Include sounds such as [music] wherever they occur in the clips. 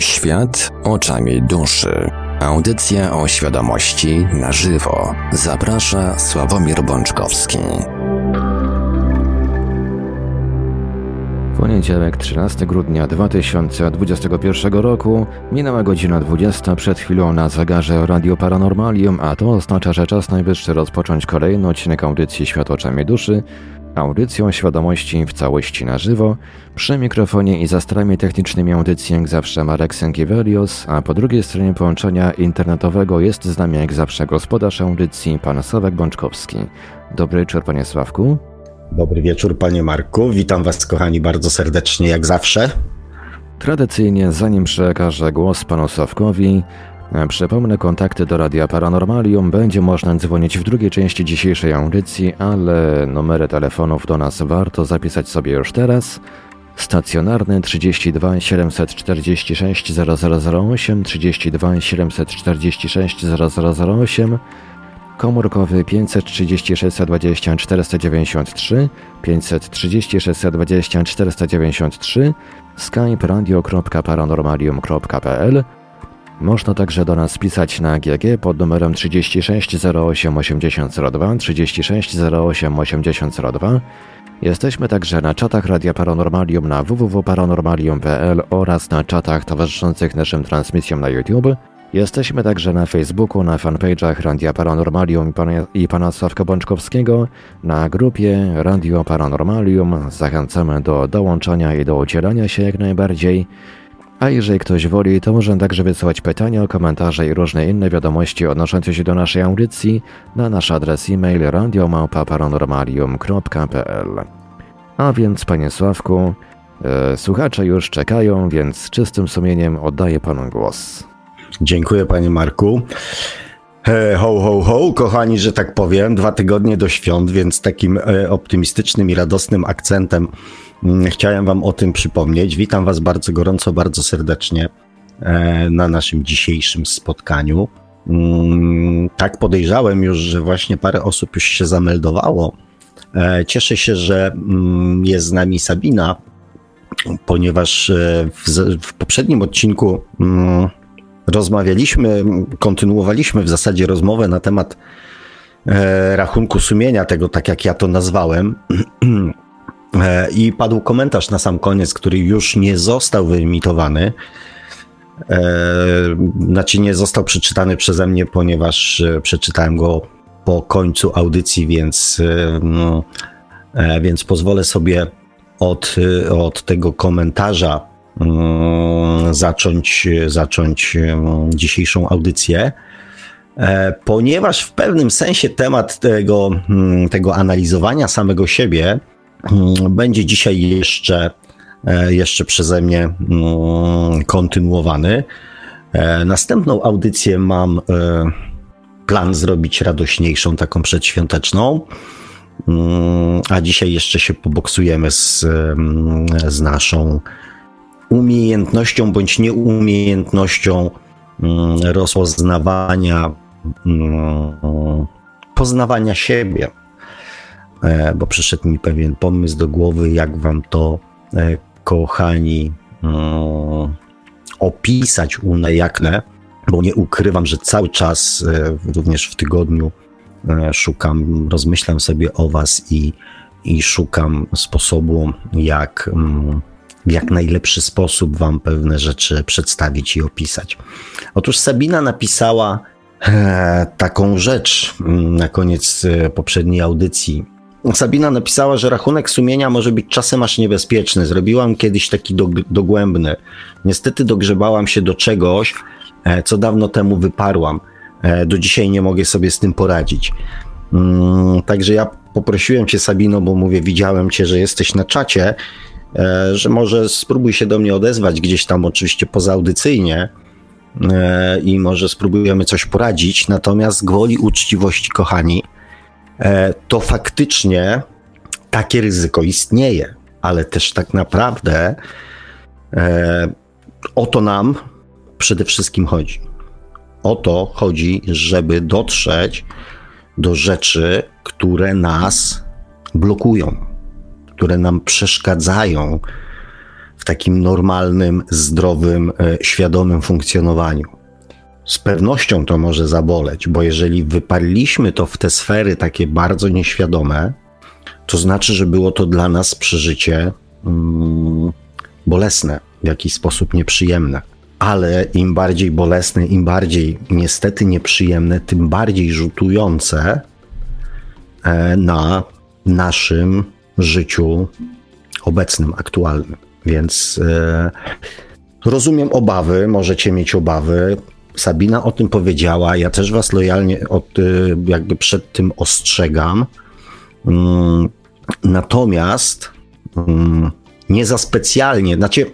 Świat oczami duszy. Audycja o świadomości na żywo. Zaprasza Sławomir Bączkowski. Poniedziałek 13 grudnia 2021 roku, minęła godzina 20 przed chwilą na zegarze Radio Paranormalium, a to oznacza, że czas najwyższy rozpocząć kolejny odcinek audycji Świat oczami duszy, audycją świadomości w całości na żywo. Przy mikrofonie i za starami technicznymi audycji jak zawsze Marek Sękiewelios, a po drugiej stronie połączenia internetowego jest z nami jak zawsze gospodarz audycji pan Sławek Bączkowski. Dobry wieczór panie Sławku. Dobry wieczór panie Marku, witam was kochani bardzo serdecznie jak zawsze. Tradycyjnie zanim przekażę głos panu Sławkowi, przypomnę, kontakty do Radia Paranormalium będzie można dzwonić w drugiej części dzisiejszej audycji, ale numery telefonów do nas warto zapisać sobie już teraz. Stacjonarny 32 746 0008, 32 746 0008, komórkowy 536 20 493, 536 20 493, skype radio.paranormalium.pl można także do nas pisać na GG pod numerem 36 08 8002 36 08 8002. Jesteśmy także na czatach Radia Paranormalium na www.paranormalium.pl oraz na czatach towarzyszących naszym transmisjom na YouTube. Jesteśmy także na Facebooku, na fanpage'ach Radia Paranormalium i pana, i pana Sławka Bączkowskiego, na grupie Radio Paranormalium. Zachęcamy do dołączania i do udzielania się jak najbardziej. A jeżeli ktoś woli, to może także wysyłać pytania, komentarze i różne inne wiadomości odnoszące się do naszej audycji na nasz adres e-mail radiomałpa-paranormalium.pl A więc, panie Sławku, e, słuchacze już czekają, więc z czystym sumieniem oddaję panu głos. Dziękuję, panie Marku. He, ho, ho, ho, kochani, że tak powiem, dwa tygodnie do świąt, więc takim e, optymistycznym i radosnym akcentem chciałem Wam o tym przypomnieć. Witam Was bardzo gorąco, bardzo serdecznie e, na naszym dzisiejszym spotkaniu. Mm, tak podejrzałem już, że właśnie parę osób już się zameldowało. E, cieszę się, że mm, jest z nami Sabina, ponieważ e, w poprzednim odcinku rozmawialiśmy, kontynuowaliśmy w zasadzie rozmowę na temat rachunku sumienia, tego tak jak ja to nazwałem. [clears throat] E, I padł komentarz na sam koniec, który już nie został wyemitowany. E, znaczy nie został przeczytany przeze mnie, ponieważ e, przeczytałem go po końcu audycji, więc, no, więc pozwolę sobie od, od tego komentarza mm, zacząć, zacząć dzisiejszą audycję. Ponieważ w pewnym sensie temat tego, mm, tego analizowania samego siebie będzie dzisiaj jeszcze, e, jeszcze przeze mnie mm, kontynuowany. E, następną audycję mam e, plan zrobić radośniejszą, taką przedświąteczną. Mm, a dzisiaj jeszcze się poboksujemy z, z naszą umiejętnością bądź nieumiejętnością rozpoznawania, poznawania siebie. E, bo przyszedł mi pewien pomysł do głowy, jak wam to, e, kochani, mm, opisać unajaknę, bo nie ukrywam, że cały czas, e, również w tygodniu, szukam, rozmyślam sobie o was i, i szukam sposobu, jak mm, w jak najlepszy sposób wam pewne rzeczy przedstawić i opisać. Otóż Sabina napisała taką rzecz mm, na koniec poprzedniej audycji. Sabina napisała, że rachunek sumienia może być czasem aż niebezpieczny. Zrobiłam kiedyś taki dogłębny. Niestety dogrzebałam się do czegoś, e, co dawno temu wyparłam. E, do dzisiaj nie mogę sobie z tym poradzić. Mm, także ja poprosiłem cię, Sabino, bo mówię, widziałem cię, że jesteś na czacie, e, że może spróbuj się do mnie odezwać gdzieś tam, oczywiście pozaaudycyjnie i może spróbujemy coś poradzić. Natomiast gwoli uczciwości, kochani, to faktycznie takie ryzyko istnieje, ale też tak naprawdę e, o to nam przede wszystkim chodzi. O to chodzi, żeby dotrzeć do rzeczy, które nas blokują, które nam przeszkadzają w takim normalnym, zdrowym, e, świadomym funkcjonowaniu. Z pewnością to może zaboleć, bo jeżeli wyparliśmy to w te sfery takie bardzo nieświadome, to znaczy, że było to dla nas przeżycie mm, bolesne, w jakiś sposób nieprzyjemne. Ale im bardziej bolesne, im bardziej niestety nieprzyjemne, tym bardziej rzutujące e, na naszym życiu obecnym, aktualnym. Więc e, rozumiem obawy, możecie mieć obawy. Sabina o tym powiedziała, ja też was lojalnie od, jakby przed tym ostrzegam. Mm, natomiast mm, nie za specjalnie, znaczy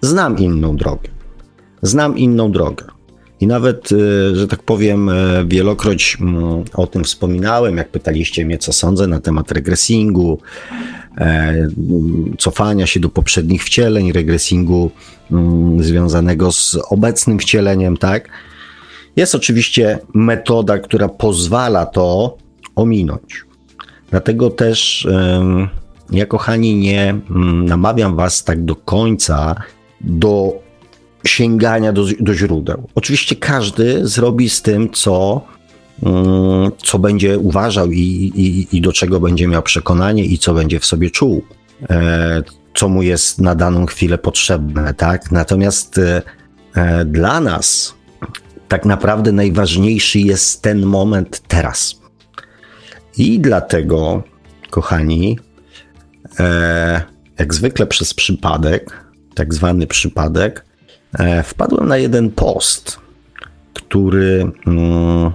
znam inną drogę. Znam inną drogę. I nawet, e, że tak powiem, e, wielokroć mm, o tym wspominałem, jak pytaliście mnie, co sądzę na temat regresingu, e, cofania się do poprzednich wcieleń, regresingu mm, związanego z obecnym wcieleniem, tak? Jest oczywiście metoda, która pozwala to ominąć. Dlatego też ja, kochani, nie mm, namawiam Was tak do końca do sięgania do, do źródeł. Oczywiście każdy zrobi z tym, co, mm, co będzie uważał i, i, i do czego będzie miał przekonanie i co będzie w sobie czuł, e, co mu jest na daną chwilę potrzebne, tak? Natomiast e, e, dla nas tak naprawdę najważniejszy jest ten moment teraz. I dlatego, kochani, jak zwykle przez przypadek, tak zwany przypadek, wpadłem na jeden post, który mm,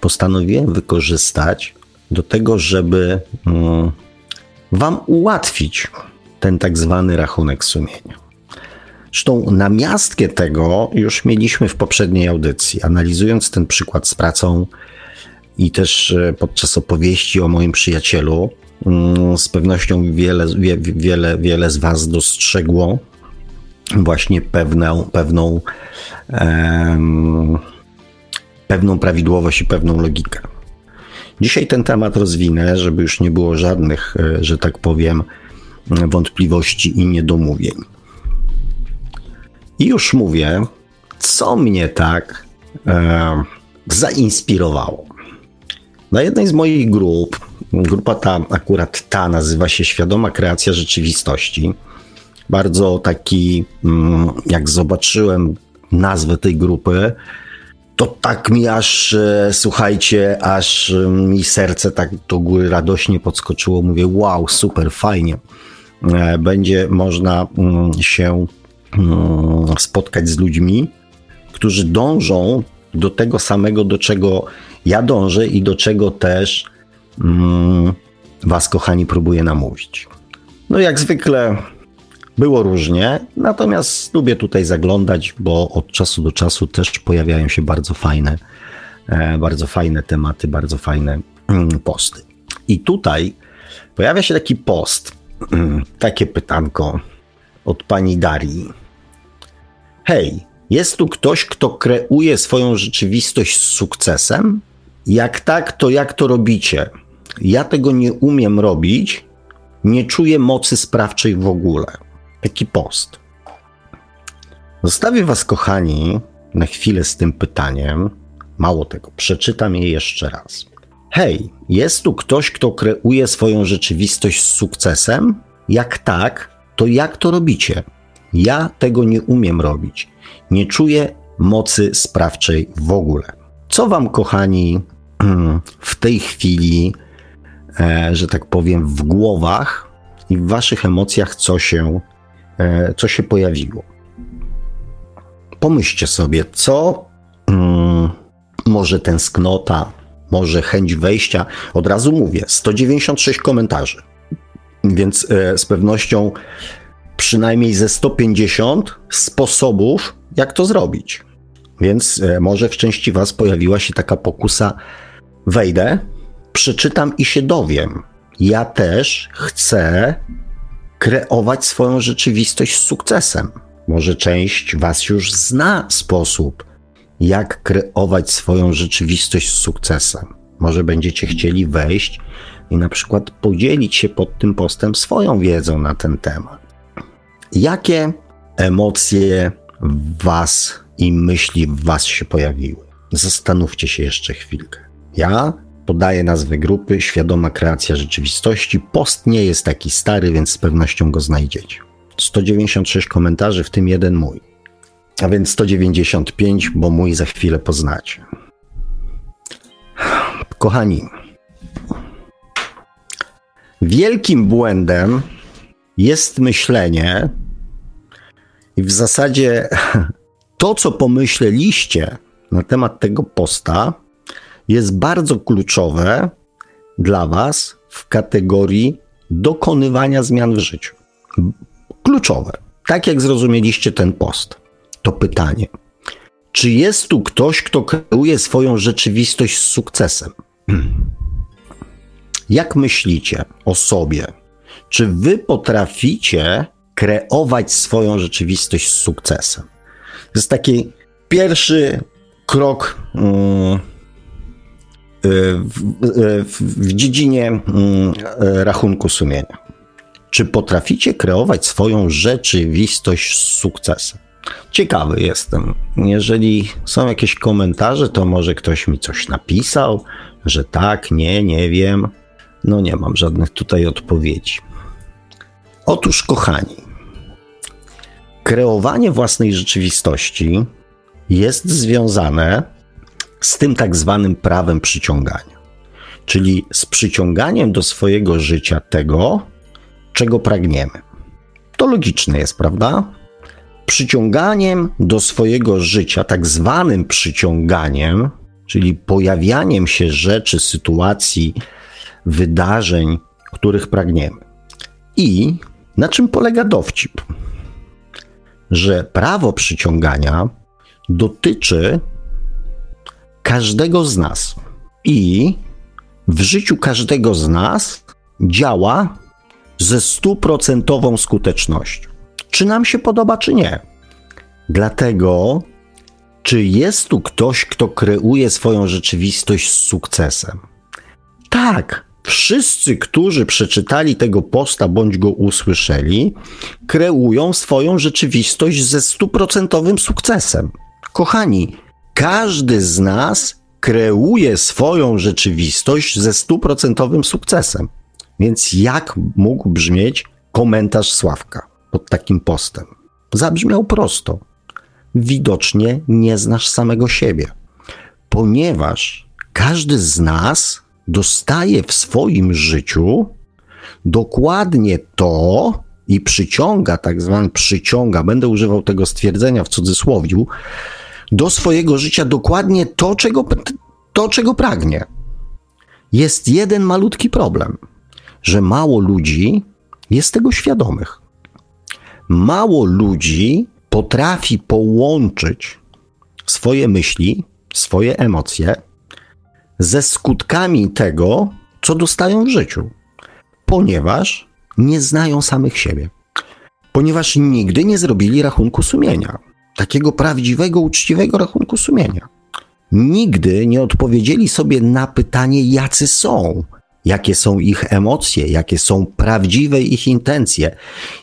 postanowiłem wykorzystać do tego, żeby mm, Wam ułatwić ten tak zwany rachunek sumienia. Zresztą namiastkę tego już mieliśmy w poprzedniej audycji, analizując ten przykład z pracą i też e, podczas opowieści o moim przyjacielu. Mm, z pewnością wiele, wiele, wiele z Was dostrzegło właśnie pewną, pewną, pewną prawidłowość i pewną logikę. Dzisiaj ten temat rozwinę, żeby już nie było żadnych, e, że tak powiem, wątpliwości i niedomówień. I już mówię, co mnie tak e, zainspirowało. Na jednej z moich grup, grupa ta, akurat ta, nazywa się Świadoma Kreacja Rzeczywistości bardzo taki, mm, jak zobaczyłem nazwę tej grupy, to tak mi aż, e, słuchajcie, aż e, mi serce tak do góry radośnie podskoczyło. Mówię, wow, super, fajnie. E, będzie można mm, się mm, spotkać z ludźmi, którzy dążą do tego samego, do czego ja dążę i do czego też Was, kochani, próbuję namówić. No, jak zwykle było różnie, natomiast lubię tutaj zaglądać, bo od czasu do czasu też pojawiają się bardzo fajne, e, bardzo fajne tematy, bardzo fajne mm, posty. I tutaj pojawia się taki post, mm, takie pytanko od pani Darii. Hej, jest tu ktoś, kto kreuje swoją rzeczywistość z sukcesem? Jak tak, to jak to robicie? Ja tego nie umiem robić, nie czuję mocy sprawczej w ogóle taki post. Zostawię Was, kochani, na chwilę z tym pytaniem. Mało tego, przeczytam je jeszcze raz. Hej, jest tu ktoś, kto kreuje swoją rzeczywistość z sukcesem? Jak tak, to jak to robicie? Ja tego nie umiem robić. Nie czuję mocy sprawczej w ogóle. Co Wam, kochani, [clears throat] w tej chwili, e, że tak powiem, w głowach i w Waszych emocjach, co się co się pojawiło. Pomyślcie sobie, co hmm, może tęsknota, może chęć wejścia. Od razu mówię, 196 komentarzy, więc e, z pewnością przynajmniej ze 150 sposobów, jak to zrobić. Więc e, może w części Was pojawiła się taka pokusa: wejdę, przeczytam i się dowiem. Ja też chcę kreować swoją rzeczywistość z sukcesem. Może część Was już zna sposób, jak kreować swoją rzeczywistość z sukcesem. Może będziecie chcieli wejść i na przykład podzielić się pod tym postem swoją wiedzą na ten temat. Jakie emocje w Was i myśli w Was się pojawiły. Zastanówcie się jeszcze chwilkę. Ja podaję nazwę grupy Świadoma Kreacja Rzeczywistości. Post nie jest taki stary, więc z pewnością go znajdziecie. 196 komentarzy, w tym jeden mój. A więc 195, bo mój za chwilę poznacie. Kochani, wielkim błędem jest myślenie, i w zasadzie [laughs] to, co pomyśleliście na temat tego posta, jest bardzo kluczowe dla Was w kategorii dokonywania zmian w życiu. Kluczowe. Tak jak zrozumieliście ten post, to pytanie: czy jest tu ktoś, kto kreuje swoją rzeczywistość z sukcesem? [clears throat] Jak myślicie o sobie? Czy wy potraficie kreować swoją rzeczywistość z sukcesem? To jest taki pierwszy krok mm, w, w, dziedzinie mm, rachunku sumienia. Czy potraficie kreować swoją rzeczywistość z sukcesem? Ciekawy jestem. Jeżeli są jakieś komentarze, to może ktoś mi coś napisał, że tak, nie, nie wiem. No nie mam żadnych tutaj odpowiedzi. Otóż, kochani, kreowanie własnej rzeczywistości jest związane z tym tak zwanym prawem przyciągania, czyli z przyciąganiem do swojego życia tego, czego pragniemy. To logiczne jest, prawda? Przyciąganiem do swojego życia, tak zwanym przyciąganiem, czyli pojawianiem się rzeczy, sytuacji, wydarzeń, których pragniemy. I na czym polega dowcip? Że prawo przyciągania dotyczy każdego z nas. I w życiu każdego z nas działa ze stuprocentową skutecznością. Czy nam się podoba, czy nie. Dlatego, czy jest tu ktoś, kto kreuje swoją rzeczywistość z sukcesem? Tak, wszyscy, którzy przeczytali tego posta bądź go usłyszeli, kreują swoją rzeczywistość ze stuprocentowym sukcesem. Kochani, każdy z nas kreuje swoją rzeczywistość ze stuprocentowym sukcesem. Więc jak mógł brzmieć komentarz Sławka pod takim postem? Zabrzmiał prosto. Widocznie nie znasz samego siebie, ponieważ każdy z nas dostaje w swoim życiu dokładnie to i przyciąga, tak zwany przyciąga, będę używał tego stwierdzenia w cudzysłowiu, do swojego życia dokładnie to, czego, to, czego pragnie. Jest jeden malutki problem, że mało ludzi jest tego świadomych. Mało ludzi potrafi połączyć swoje myśli, swoje emocje ze skutkami tego, co dostają w życiu, ponieważ nie znają samych siebie, ponieważ nigdy nie zrobili rachunku sumienia takiego prawdziwego, uczciwego rachunku sumienia. Nigdy nie odpowiedzieli sobie na pytanie, jacy są, jakie są ich emocje, jakie są prawdziwe ich intencje,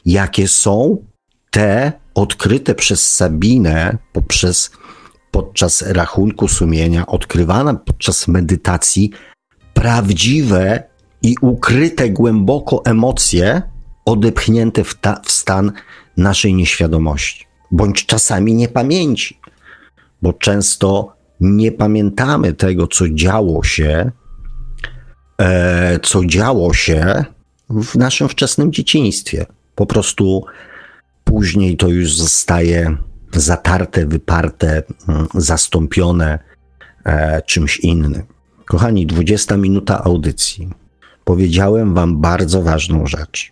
jakie są te odkryte przez Sabinę poprzez podczas rachunku sumienia, odkrywane podczas medytacji, prawdziwe i ukryte głęboko emocje odepchnięte w, ta, w stan naszej nieświadomości bądź czasami niepamięci, bo często nie pamiętamy tego, co działo się, e, co działo się w naszym wczesnym dzieciństwie. Po prostu później to już zostaje zatarte, wyparte, mm, zastąpione e, czymś innym. Kochani, 20 minuta audycji. Powiedziałem Wam bardzo ważną rzecz.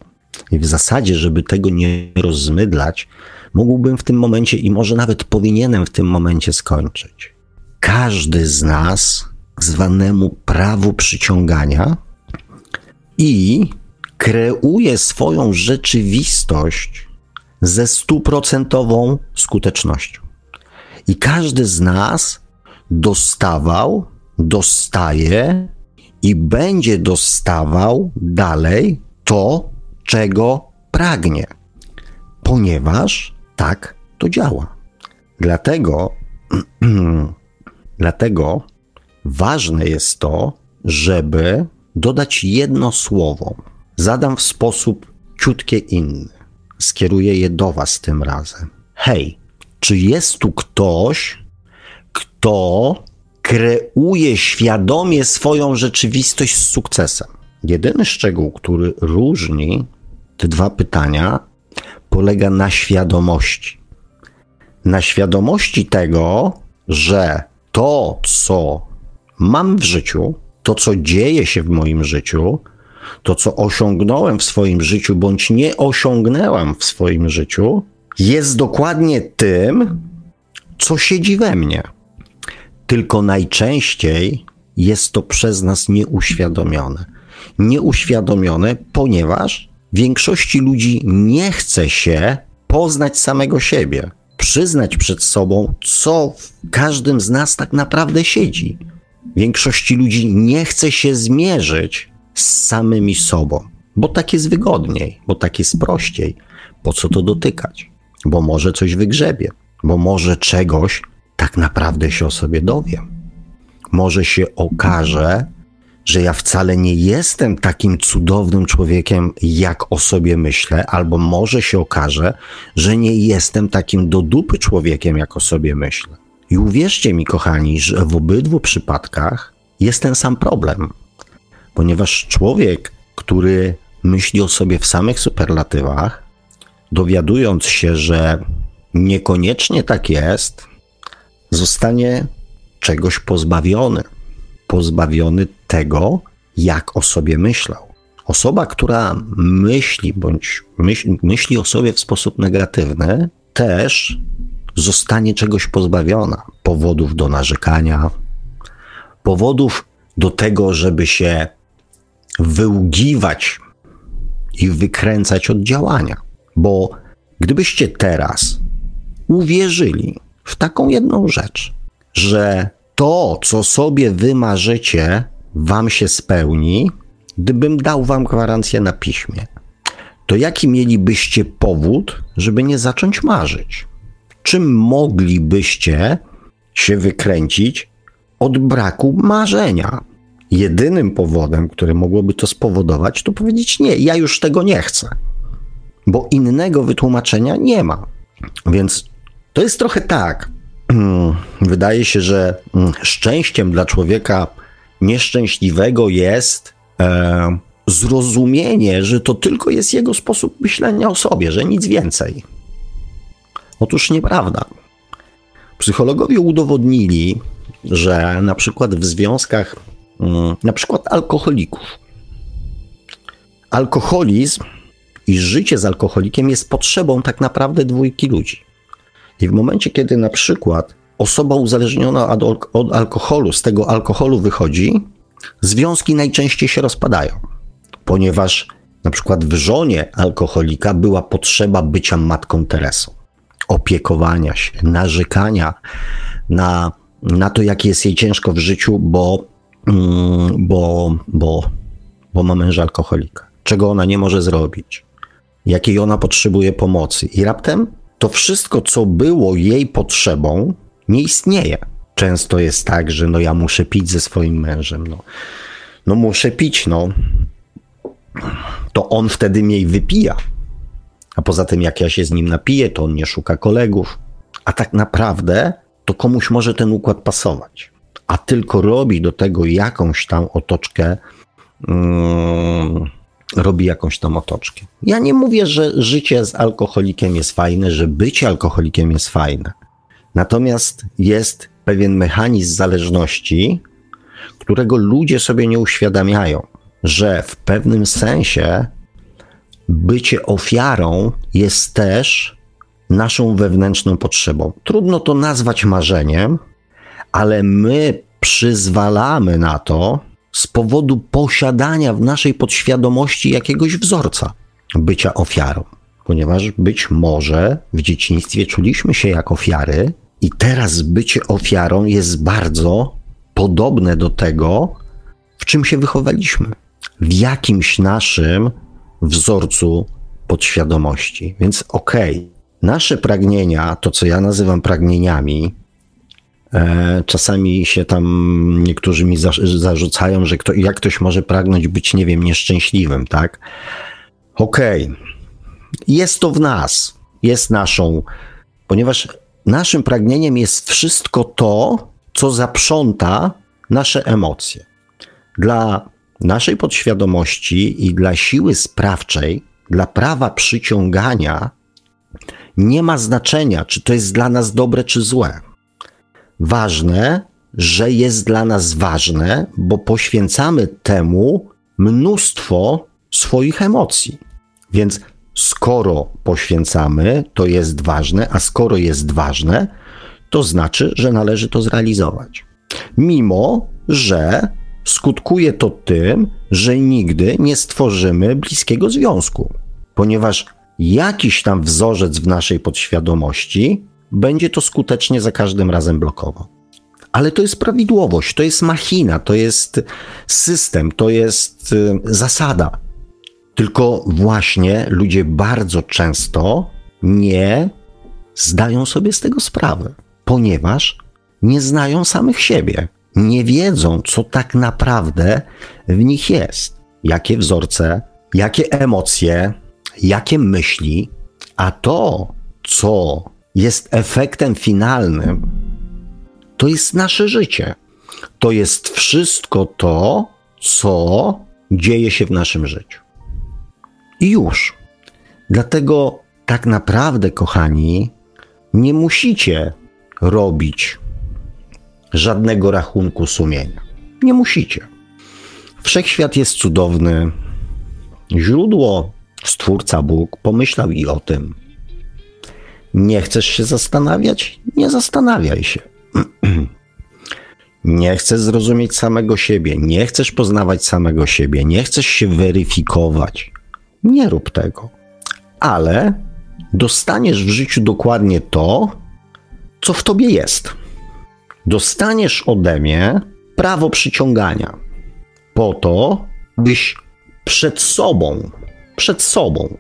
I w zasadzie, żeby tego nie rozmydlać, mógłbym w tym momencie i może nawet powinienem w tym momencie skończyć. Każdy z nas zwanemu prawu przyciągania i kreuje swoją rzeczywistość ze stuprocentową skutecznością. I każdy z nas dostawał, dostaje i będzie dostawał dalej to, czego pragnie, ponieważ tak to działa. Dlatego, [clears throat] dlatego ważne jest to, żeby dodać jedno słowo. Zadam w sposób ciutkie inny. Skieruję je do Was tym razem. Hej, czy jest tu ktoś, kto kreuje świadomie swoją rzeczywistość z sukcesem? Jedyny szczegół, który różni te dwa pytania, polega na świadomości. Na świadomości tego, że to, co mam w życiu, to, co dzieje się w moim życiu, to, co osiągnąłem w swoim życiu, bądź nie osiągnęłam w swoim życiu, jest dokładnie tym, co siedzi we mnie. Tylko najczęściej jest to przez nas nieuświadomione. Nieuświadomione, ponieważ większości ludzi nie chce się poznać samego siebie, przyznać przed sobą, co w każdym z nas tak naprawdę siedzi. Większości ludzi nie chce się zmierzyć z samymi sobą, bo tak jest wygodniej, bo tak jest prościej. Po co to dotykać? Bo może coś wygrzebie, bo może czegoś tak naprawdę się o sobie dowiem. Może się okaże, że ja wcale nie jestem takim cudownym człowiekiem, jak o sobie myślę, albo może się okaże, że nie jestem takim do dupy człowiekiem, jak o sobie myślę. I uwierzcie mi, kochani, że w obydwu przypadkach jest ten sam problem, ponieważ człowiek, który myśli o sobie w samych superlatywach, dowiadując się, że niekoniecznie tak jest, zostanie czegoś pozbawiony. Pozbawiony tego, jak o sobie myślał. Osoba, która myśli bądź myśl, myśli o sobie w sposób negatywny, też zostanie czegoś pozbawiona. Powodów do narzekania, powodów do tego, żeby się wyługiwać i wykręcać od działania. Bo gdybyście teraz uwierzyli w taką jedną rzecz, że to, co sobie wymarzycie, wam się spełni, gdybym dał wam gwarancję na piśmie, to jaki mielibyście powód, żeby nie zacząć marzyć? Czym moglibyście się wykręcić od braku marzenia? Jedynym powodem, który mogłoby to spowodować, to powiedzieć: Nie, ja już tego nie chcę, bo innego wytłumaczenia nie ma. Więc to jest trochę tak. [clears throat] Wydaje się, że mm, szczęściem dla człowieka nieszczęśliwego jest e, zrozumienie, że to tylko jest jego sposób myślenia o sobie, że nic więcej. Otóż nieprawda. Psychologowie udowodnili, że na przykład w związkach, mm, na przykład alkoholików, alkoholizm i życie z alkoholikiem jest potrzebą tak naprawdę dwójki ludzi. I w momencie, kiedy na przykład osoba uzależniona od, od alkoholu z tego alkoholu wychodzi, związki najczęściej się rozpadają, ponieważ na przykład w żonie alkoholika była potrzeba bycia matką Teresą, opiekowania się, narzekania na, na to, jak jest jej ciężko w życiu, bo, mm, bo, bo, bo ma męża alkoholika, czego ona nie może zrobić, jakiej ona potrzebuje pomocy. I raptem to wszystko, co było jej potrzebą, nie istnieje. Często jest tak, że no ja muszę pić ze swoim mężem. No, no muszę pić, no. To on wtedy mnie wypija. A poza tym, jak ja się z nim napiję, to on nie szuka kolegów. A tak naprawdę to komuś może ten układ pasować. A tylko robi do tego jakąś tam otoczkę. Hmm, robi jakąś tam otoczkę. Ja nie mówię, że życie z alkoholikiem jest fajne, że bycie alkoholikiem jest fajne. Natomiast jest pewien mechanizm zależności, którego ludzie sobie nie uświadamiają, że w pewnym sensie bycie ofiarą jest też naszą wewnętrzną potrzebą. Trudno to nazwać marzeniem, ale my przyzwalamy na to z powodu posiadania w naszej podświadomości jakiegoś wzorca bycia ofiarą. Ponieważ być może w dzieciństwie czuliśmy się jak ofiary, i teraz bycie ofiarą jest bardzo podobne do tego, w czym się wychowaliśmy, w jakimś naszym wzorcu podświadomości. Więc okej, okay, nasze pragnienia, to co ja nazywam pragnieniami, e, czasami się tam niektórzy mi za, zarzucają, że kto, jak ktoś może pragnąć być, nie wiem, nieszczęśliwym, tak? Okej, okay. jest to w nas, jest naszą, ponieważ naszym pragnieniem jest wszystko to, co zaprząta nasze emocje. Dla naszej podświadomości i dla siły sprawczej, dla prawa przyciągania, nie ma znaczenia, czy to jest dla nas dobre, czy złe. Ważne, że jest dla nas ważne, bo poświęcamy temu mnóstwo swoich emocji. Więc skoro poświęcamy, to jest ważne, a skoro jest ważne, to znaczy, że należy to zrealizować. Mimo, że skutkuje to tym, że nigdy nie stworzymy bliskiego związku, ponieważ jakiś tam wzorzec w naszej podświadomości będzie to skutecznie za każdym razem blokował. Ale to jest prawidłowość, to jest machina, to jest system, to jest y, zasada. Tylko właśnie ludzie bardzo często nie zdają sobie z tego sprawy, ponieważ nie znają samych siebie, nie wiedzą, co tak naprawdę w nich jest, jakie wzorce, jakie emocje, jakie myśli, a to, co jest efektem finalnym, to jest nasze życie. To jest wszystko to, co dzieje się w naszym życiu. I już. Dlatego tak naprawdę, kochani, nie musicie robić żadnego rachunku sumienia. Nie musicie. Wszechświat jest cudowny. Źródło, Stwórca Bóg pomyślał i o tym. Nie chcesz się zastanawiać? Nie zastanawiaj się. [clears throat] nie chcesz zrozumieć samego siebie, nie chcesz poznawać samego siebie, nie chcesz się weryfikować. Nie rób tego. Ale dostaniesz w życiu dokładnie to, co w tobie jest. Dostaniesz ode mnie prawo przyciągania po to, byś przed sobą, przed sobą,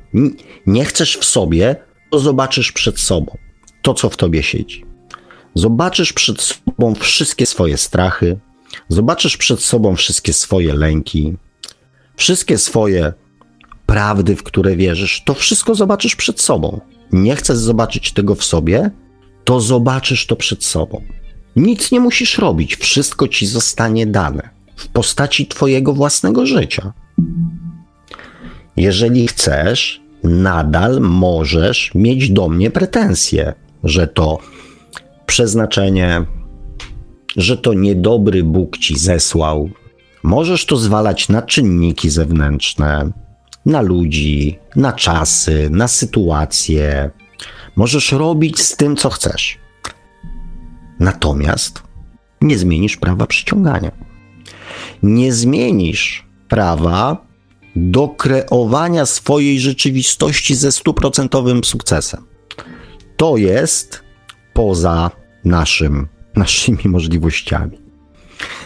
nie chcesz w sobie, to zobaczysz przed sobą to, co w tobie siedzi. Zobaczysz przed sobą wszystkie swoje strachy, zobaczysz przed sobą wszystkie swoje lęki, wszystkie swoje prawdy, w które wierzysz, to wszystko zobaczysz przed sobą. Nie chcesz zobaczyć tego w sobie, to zobaczysz to przed sobą. Nic nie musisz robić, wszystko ci zostanie dane w postaci Twojego własnego życia. Jeżeli chcesz, nadal możesz mieć do mnie pretensje, że to przeznaczenie, że to niedobry Bóg ci zesłał. Możesz to zwalać na czynniki zewnętrzne, na ludzi, na czasy, na sytuacje. Możesz robić z tym, co chcesz. Natomiast nie zmienisz prawa przyciągania. Nie zmienisz prawa do kreowania swojej rzeczywistości ze stuprocentowym sukcesem. To jest poza naszym, naszymi możliwościami.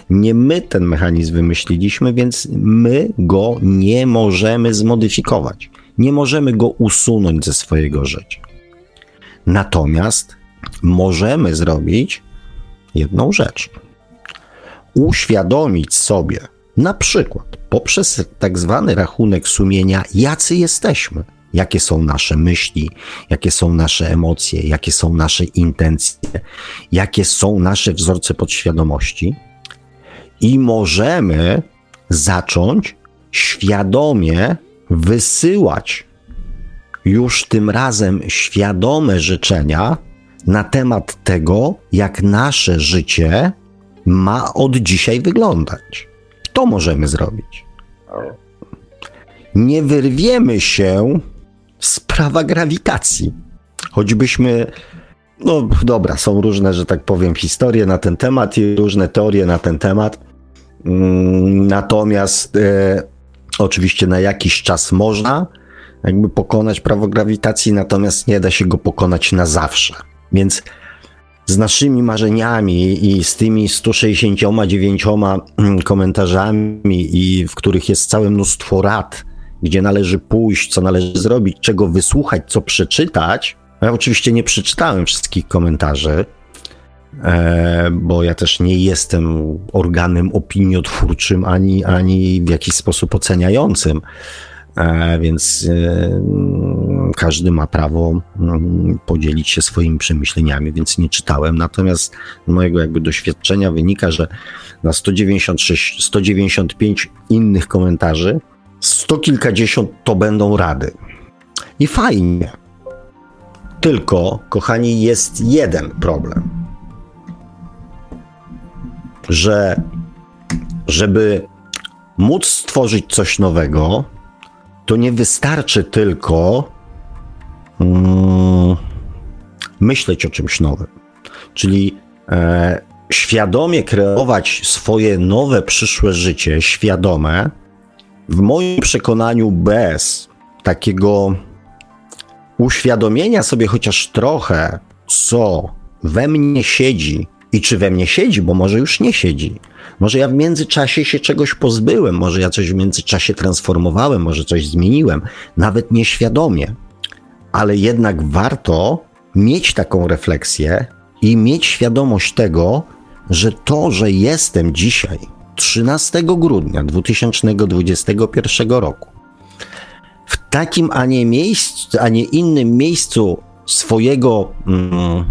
Nie my ten mechanizm wymyśliliśmy, więc my go nie możemy zmodyfikować. Nie możemy go usunąć ze swojego życia. Natomiast możemy zrobić jedną rzecz. Uświadomić sobie, na przykład poprzez tak zwany rachunek sumienia, jacy jesteśmy, jakie są nasze myśli, jakie są nasze emocje, jakie są nasze intencje, jakie są nasze wzorce podświadomości, i możemy zacząć świadomie wysyłać już tym razem świadome życzenia na temat tego, jak nasze życie ma od dzisiaj wyglądać. To możemy zrobić. Nie wyrwiemy się z prawa grawitacji. Choćbyśmy, no dobra, są różne, że tak powiem, historie na ten temat i różne teorie na ten temat. Mm, natomiast e, oczywiście na jakiś czas można jakby pokonać prawo grawitacji, natomiast nie da się go pokonać na zawsze. Więc z naszymi marzeniami i z tymi 169 mm, komentarzami, i w których jest całe mnóstwo rad, gdzie należy pójść, co należy zrobić, czego wysłuchać, co przeczytać, Ja oczywiście nie przeczytałem wszystkich komentarzy, bo ja też nie jestem organem opiniotwórczym ani, ani w jakiś sposób oceniającym. E, więc e, każdy ma prawo mm, podzielić się swoimi przemyśleniami, więc nie czytałem. Natomiast z mojego jakby doświadczenia wynika, że na 196, 195 innych komentarzy, sto kilkadziesiąt to będą rady. I fajnie. Tylko, kochani, jest jeden problem. Że żeby móc stworzyć coś nowego, to nie wystarczy tylko mm, myśleć o czymś nowym. Czyli e, świadomie kreować swoje nowe, przyszłe życie, świadome, w moim przekonaniu bez takiego uświadomienia sobie chociaż trochę, co we mnie siedzi i czy we mnie siedzi, bo może już nie siedzi. Może ja w międzyczasie się czegoś pozbyłem, może ja coś w międzyczasie transformowałem, może coś zmieniłem, nawet nieświadomie. Ale jednak warto mieć taką refleksję i mieć świadomość tego, że to, że jestem dzisiaj, 13 grudnia 2021 roku, w takim, a nie miejscu, a nie innym miejscu swojego mm,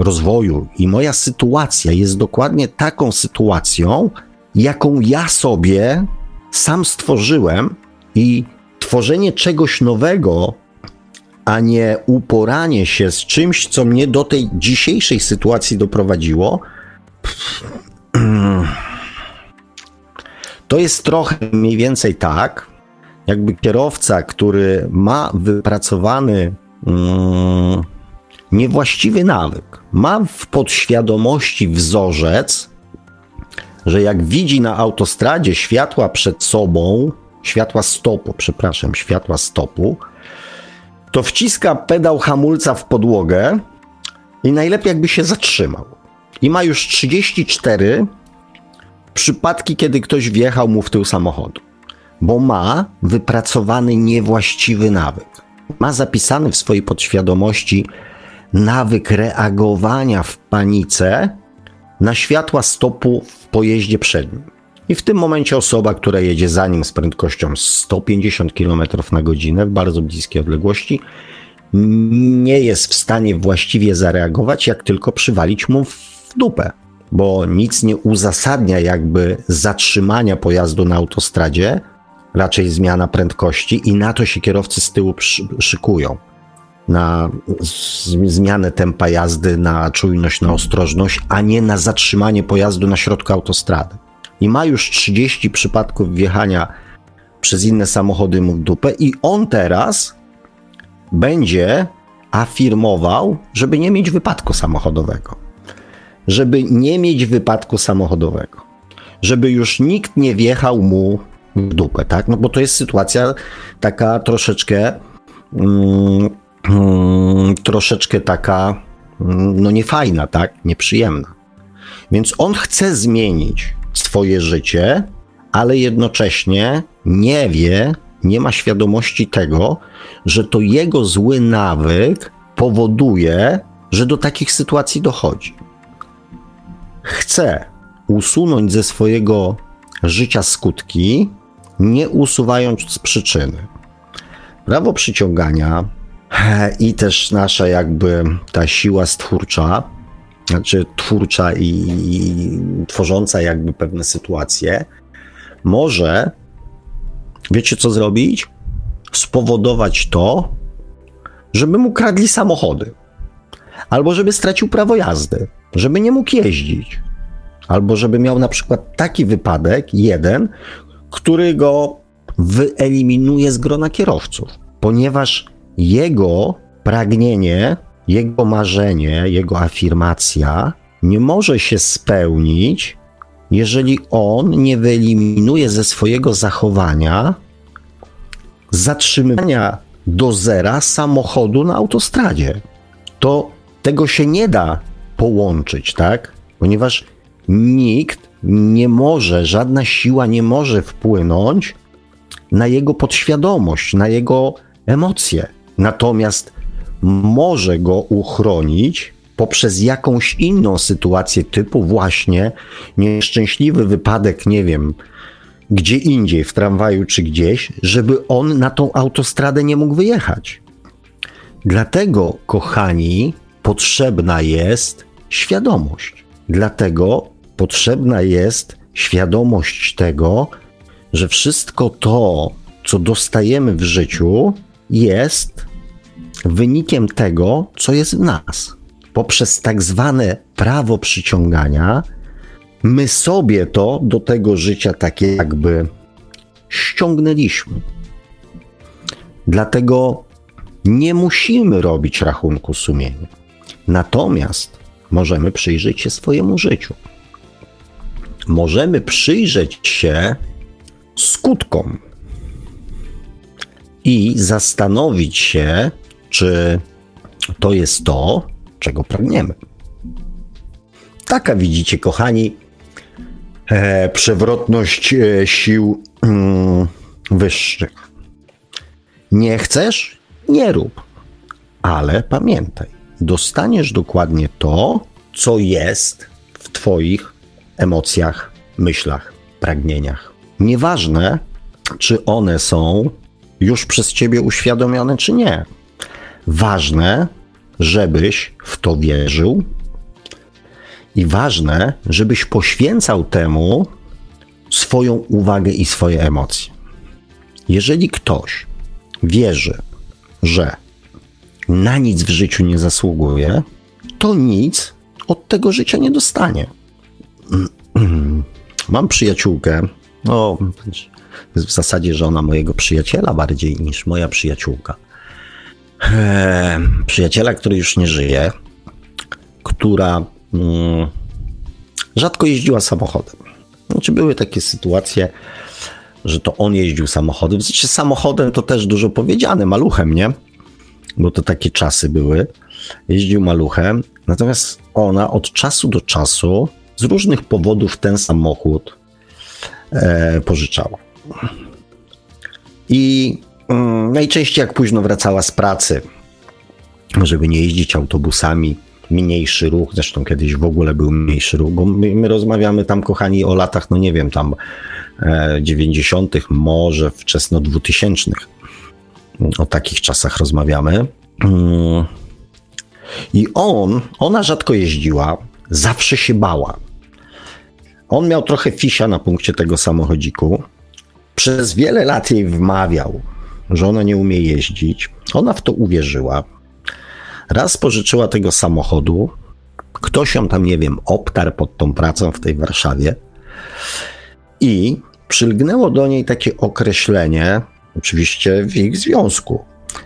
rozwoju i moja sytuacja jest dokładnie taką sytuacją, jaką ja sobie sam stworzyłem i tworzenie czegoś nowego, a nie uporanie się z czymś, co mnie do tej dzisiejszej sytuacji doprowadziło, [clears throat] to jest trochę mniej więcej tak, jakby kierowca, który ma wypracowany mm, niewłaściwy nawyk, ma w podświadomości wzorzec, że jak widzi na autostradzie światła przed sobą, światła stopu, przepraszam, światła stopu, to wciska pedał hamulca w podłogę i najlepiej jakby się zatrzymał. I ma już 34 przypadki, kiedy ktoś wjechał mu w tył samochodu, bo ma wypracowany niewłaściwy nawyk. Ma zapisany w swojej podświadomości nawyk reagowania w panice na światła stopu w pojeździe przednim. I w tym momencie osoba, która jedzie za nim z prędkością 150 km na godzinę w bardzo bliskiej odległości, nie jest w stanie właściwie zareagować, jak tylko przywalić mu w dupę, bo nic nie uzasadnia jakby zatrzymania pojazdu na autostradzie, raczej zmiana prędkości i na to się kierowcy z tyłu szykują na zmianę tempa jazdy, na czujność, na ostrożność, a nie na zatrzymanie pojazdu na środku autostrady. I ma już 30 przypadków wjechania przez inne samochody mu w dupę i on teraz będzie afirmował, żeby nie mieć wypadku samochodowego. Żeby nie mieć wypadku samochodowego. Żeby już nikt nie wjechał mu w dupę, tak? No bo to jest sytuacja taka troszeczkę mm, Hmm, troszeczkę taka, mm, no niefajna, tak? Nieprzyjemna. Więc on chce zmienić swoje życie, ale jednocześnie nie wie, nie ma świadomości tego, że to jego zły nawyk powoduje, że do takich sytuacji dochodzi. Chce usunąć ze swojego życia skutki, nie usuwając z przyczyny. Prawo przyciągania i też nasza jakby ta siła stwórcza, znaczy twórcza i, i tworząca jakby pewne sytuacje, może, wiecie co zrobić? Spowodować to, żeby mu kradli samochody, albo żeby stracił prawo jazdy, żeby nie mógł jeździć, albo żeby miał na przykład taki wypadek, jeden, który go wyeliminuje z grona kierowców, ponieważ jego pragnienie, jego marzenie, jego afirmacja nie może się spełnić, jeżeli on nie wyeliminuje ze swojego zachowania zatrzymywania do zera samochodu na autostradzie. To tego się nie da połączyć, tak? Ponieważ nikt nie może, żadna siła nie może wpłynąć na jego podświadomość, na jego emocje. Natomiast może go uchronić poprzez jakąś inną sytuację typu właśnie nieszczęśliwy wypadek, nie wiem, gdzie indziej, w tramwaju czy gdzieś, żeby on na tą autostradę nie mógł wyjechać. Dlatego, kochani, potrzebna jest świadomość. Dlatego potrzebna jest świadomość tego, że wszystko to, co dostajemy w życiu, jest wynikiem tego, co jest w nas. Poprzez tak zwane prawo przyciągania, my sobie to do tego życia takie jakby ściągnęliśmy. Dlatego nie musimy robić rachunku sumienia. Natomiast możemy przyjrzeć się swojemu życiu. Możemy przyjrzeć się skutkom i zastanowić się, czy to jest to, czego pragniemy. Taka widzicie, kochani, e, przewrotność e, sił mm, wyższych. Nie chcesz? Nie rób. Ale pamiętaj, dostaniesz dokładnie to, co jest w Twoich emocjach, myślach, pragnieniach. Nieważne, czy one są już przez Ciebie uświadomione, czy nie. Ważne, żebyś w to wierzył i ważne, żebyś poświęcał temu swoją uwagę i swoje emocje. Jeżeli ktoś wierzy, że na nic w życiu nie zasługuje, to nic od tego życia nie dostanie. [clears throat] Mam przyjaciółkę, no w zasadzie żona mojego przyjaciela bardziej niż moja przyjaciółka. Przyjaciela, który już nie żyje, która mm, rzadko jeździła samochodem. Znaczy były takie sytuacje, że to on jeździł samochodem. Znaczy samochodem to też dużo powiedziane, maluchem, nie? Bo to takie czasy były. Jeździł maluchem, natomiast ona od czasu do czasu z różnych powodów ten samochód e, pożyczała. I najczęściej jak późno wracała z pracy, żeby nie jeździć autobusami, mniejszy ruch, zresztą kiedyś w ogóle był mniejszy ruch, bo my, my rozmawiamy tam, kochani, o latach, no nie wiem, tam e, 90., może wczesno 2000. O takich czasach rozmawiamy. Mm. I on, ona rzadko jeździła, zawsze się bała. On miał trochę fisia na punkcie tego samochodziku. Przez wiele lat jej wmawiał, że ona nie umie jeździć. Ona w to uwierzyła. Raz pożyczyła tego samochodu. Ktoś ją tam, nie wiem, obtarł pod tą pracą w tej Warszawie. I przylgnęło do niej takie określenie, oczywiście w ich związku,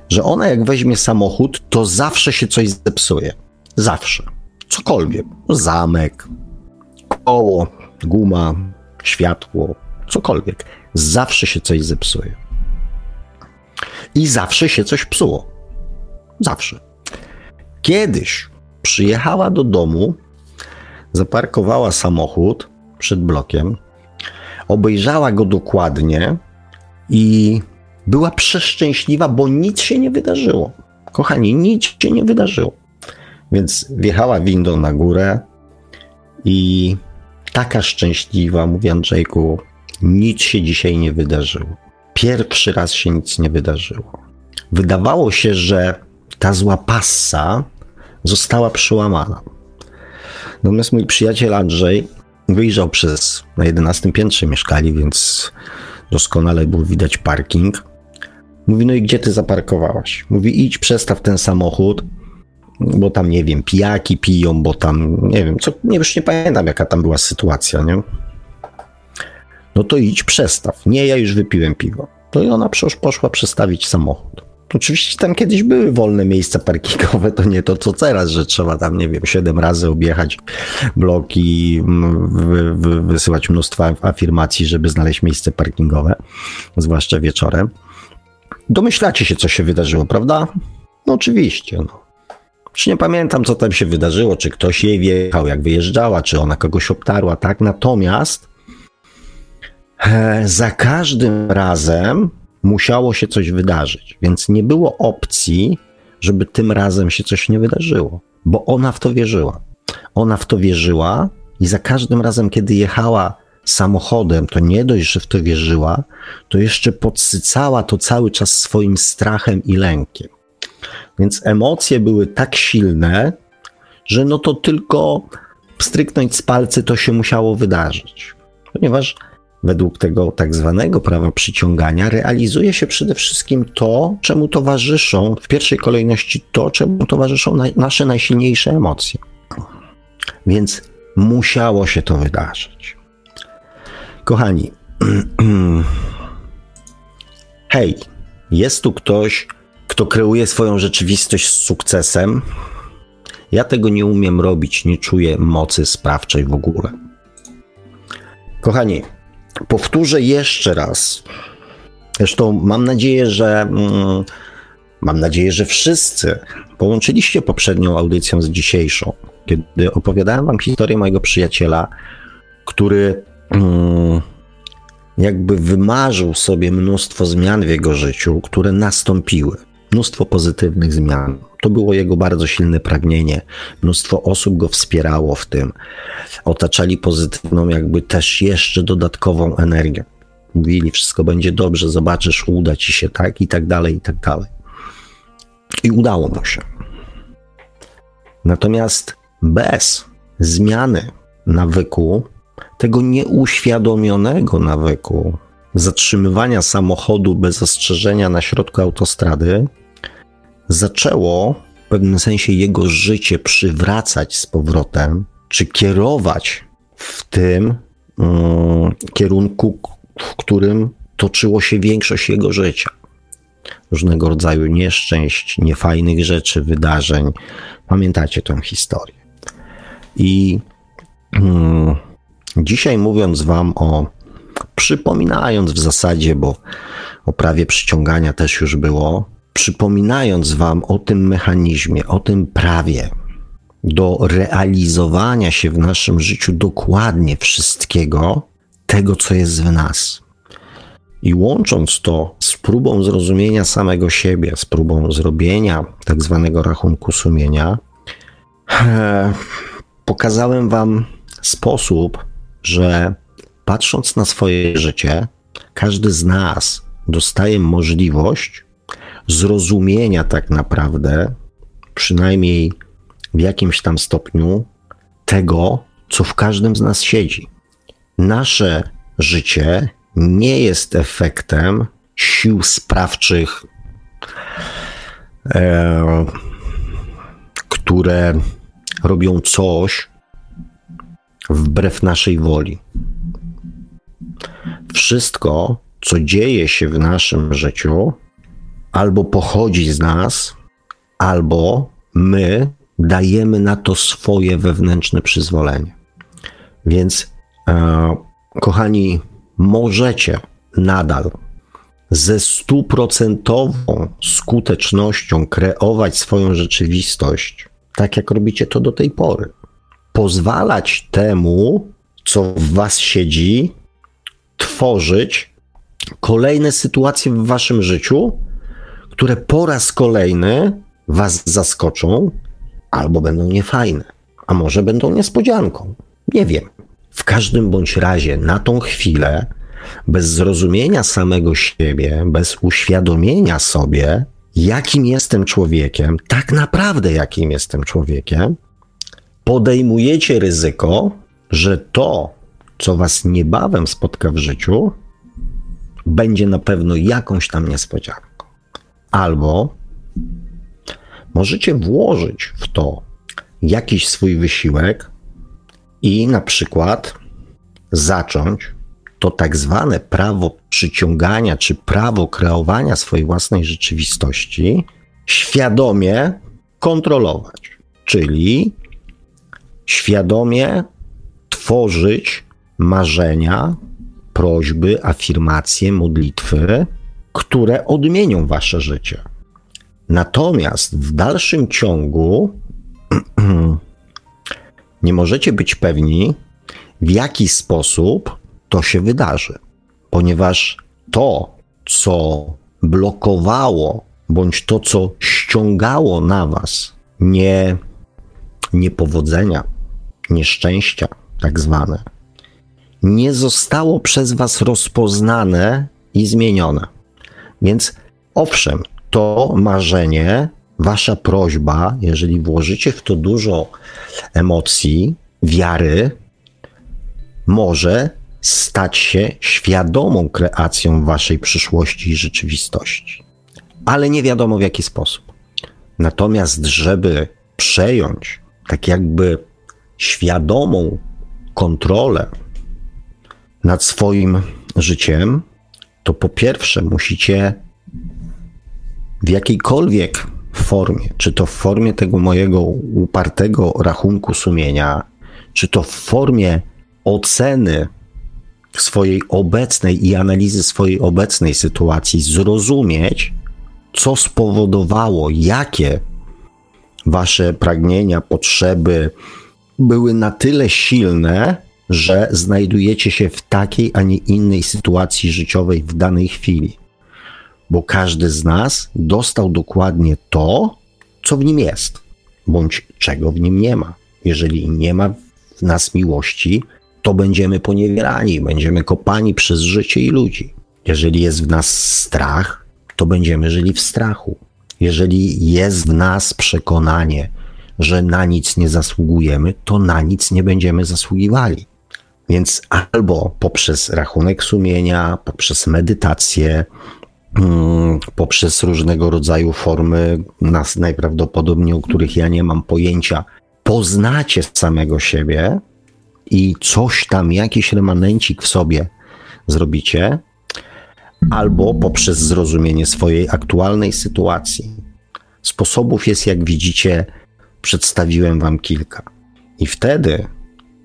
że ona jak weźmie samochód, to zawsze się coś zepsuje. Zawsze. Cokolwiek. Zamek, koło, guma, światło, cokolwiek. Zawsze się coś zepsuje. I zawsze się coś psuło. Zawsze. Kiedyś przyjechała do domu, zaparkowała samochód przed blokiem, obejrzała go dokładnie i była przeszczęśliwa, bo nic się nie wydarzyło. Kochani, nic się nie wydarzyło. Więc wjechała windą na górę i taka szczęśliwa, mówi Andrzejku, nic się dzisiaj nie wydarzyło. Pierwszy raz się nic nie wydarzyło. Wydawało się, że ta zła passa została przełamana. Natomiast mój przyjaciel Andrzej wyjrzał przez, na 11 piętrze mieszkali, więc doskonale był widać parking. Mówi, no i gdzie ty zaparkowałaś? Mówi, idź, przestaw ten samochód, bo tam, nie wiem, pijaki piją, bo tam, nie wiem, co, nie, już nie pamiętam, jaka tam była sytuacja, nie? No to idź, przestaw. Nie, ja już wypiłem piwo. To i ona poszła przestawić samochód. Oczywiście tam kiedyś były wolne miejsca parkingowe, to nie to co teraz, że trzeba tam, nie wiem, siedem razy objechać bloki, wy, wy, wysyłać mnóstwo afirmacji, żeby znaleźć miejsce parkingowe, zwłaszcza wieczorem. Domyślacie się, co się wydarzyło, prawda? No oczywiście, no. Już nie pamiętam, co tam się wydarzyło, czy ktoś jej wjechał, jak wyjeżdżała, czy ona kogoś obtarła, tak? Natomiast za każdym razem musiało się coś wydarzyć, więc nie było opcji, żeby tym razem się coś nie wydarzyło, bo ona w to wierzyła. Ona w to wierzyła i za każdym razem, kiedy jechała samochodem, to nie dość, że w to wierzyła, to jeszcze podsycała to cały czas swoim strachem i lękiem. Więc emocje były tak silne, że no to tylko stryknąć z palcy to się musiało wydarzyć. Ponieważ według tego tak zwanego prawa przyciągania realizuje się przede wszystkim to, czemu towarzyszą, w pierwszej kolejności to, czemu towarzyszą na, nasze najsilniejsze emocje. Więc musiało się to wydarzyć. Kochani, [clears throat] hej, jest tu ktoś, kto kreuje swoją rzeczywistość z sukcesem. Ja tego nie umiem robić, nie czuję mocy sprawczej w ogóle. Kochani, powtórzę jeszcze raz. Zresztą mam nadzieję, że mm, mam nadzieję, że wszyscy połączyliście poprzednią audycją z dzisiejszą, kiedy opowiadałem wam historię mojego przyjaciela, który mm, jakby wymarzył sobie mnóstwo zmian w jego życiu, które nastąpiły. Mnóstwo pozytywnych zmian. To było jego bardzo silne pragnienie. Mnóstwo osób go wspierało w tym. Otaczali pozytywną, jakby też jeszcze dodatkową energią. Mówili, wszystko będzie dobrze, zobaczysz, uda ci się, tak, i tak dalej, i tak dalej. I udało mu się. Natomiast bez zmiany nawyku, tego nieuświadomionego nawyku, zatrzymywania samochodu bez ostrzeżenia na środku autostrady, zaczęło w pewnym sensie jego życie przywracać z powrotem, czy kierować w tym mm, kierunku, w którym toczyło się większość jego życia. Różnego rodzaju nieszczęść, niefajnych rzeczy, wydarzeń. Pamiętacie tę historię. I mm, dzisiaj mówiąc Wam o, przypominając w zasadzie, bo o prawie przyciągania też już było, przypominając Wam o tym mechanizmie, o tym prawie do realizowania się w naszym życiu dokładnie wszystkiego, tego, co jest w nas. I łącząc to z próbą zrozumienia samego siebie, z próbą zrobienia tak zwanego rachunku sumienia, pokazałem Wam sposób, że patrząc na swoje życie, każdy z nas dostaje możliwość zrozumienia tak naprawdę, przynajmniej w jakimś tam stopniu, tego, co w każdym z nas siedzi. Nasze życie nie jest efektem sił sprawczych, e, które robią coś wbrew naszej woli. Wszystko, co dzieje się w naszym życiu, albo pochodzi z nas, albo my dajemy na to swoje wewnętrzne przyzwolenie. Więc, e, kochani, możecie nadal ze stuprocentową skutecznością kreować swoją rzeczywistość, tak jak robicie to do tej pory. Pozwalać temu, co w Was siedzi, tworzyć kolejne sytuacje w Waszym życiu, które po raz kolejny Was zaskoczą albo będą niefajne, a może będą niespodzianką. Nie wiem. W każdym bądź razie na tą chwilę, bez zrozumienia samego siebie, bez uświadomienia sobie, jakim jestem człowiekiem, tak naprawdę jakim jestem człowiekiem, podejmujecie ryzyko, że to, co was niebawem spotka w życiu, będzie na pewno jakąś tam niespodzianką. Albo możecie włożyć w to jakiś swój wysiłek i na przykład zacząć to tak zwane prawo przyciągania czy prawo kreowania swojej własnej rzeczywistości świadomie kontrolować. Czyli świadomie tworzyć marzenia, prośby, afirmacje, modlitwy, które odmienią wasze życie. Natomiast w dalszym ciągu [clears throat] nie możecie być pewni, w jaki sposób to się wydarzy, ponieważ to, co blokowało, bądź to, co ściągało na was nie niepowodzenia, nieszczęścia, tak zwane, nie zostało przez was rozpoznane i zmienione. Więc owszem, to marzenie, wasza prośba, jeżeli włożycie w to dużo emocji, wiary, może stać się świadomą kreacją waszej przyszłości i rzeczywistości. Ale nie wiadomo w jaki sposób. Natomiast, żeby przejąć tak jakby świadomą kontrolę nad swoim życiem, to po pierwsze musicie w jakiejkolwiek formie, czy to w formie tego mojego upartego rachunku sumienia, czy to w formie oceny swojej obecnej i analizy swojej obecnej sytuacji, zrozumieć, co spowodowało, jakie wasze pragnienia, potrzeby były na tyle silne, że znajdujecie się w takiej, a nie innej sytuacji życiowej w danej chwili. Bo każdy z nas dostał dokładnie to, co w nim jest, bądź czego w nim nie ma. Jeżeli nie ma w nas miłości, to będziemy poniewierani, będziemy kopani przez życie i ludzi. Jeżeli jest w nas strach, to będziemy żyli w strachu. Jeżeli jest w nas przekonanie, że na nic nie zasługujemy, to na nic nie będziemy zasługiwali. Więc albo poprzez rachunek sumienia, poprzez medytację, mm, poprzez różnego rodzaju formy, nas najprawdopodobniej, o których ja nie mam pojęcia, poznacie samego siebie i coś tam, jakiś remanencik w sobie zrobicie, albo poprzez zrozumienie swojej aktualnej sytuacji. Sposobów jest, jak widzicie, przedstawiłem Wam kilka. I wtedy,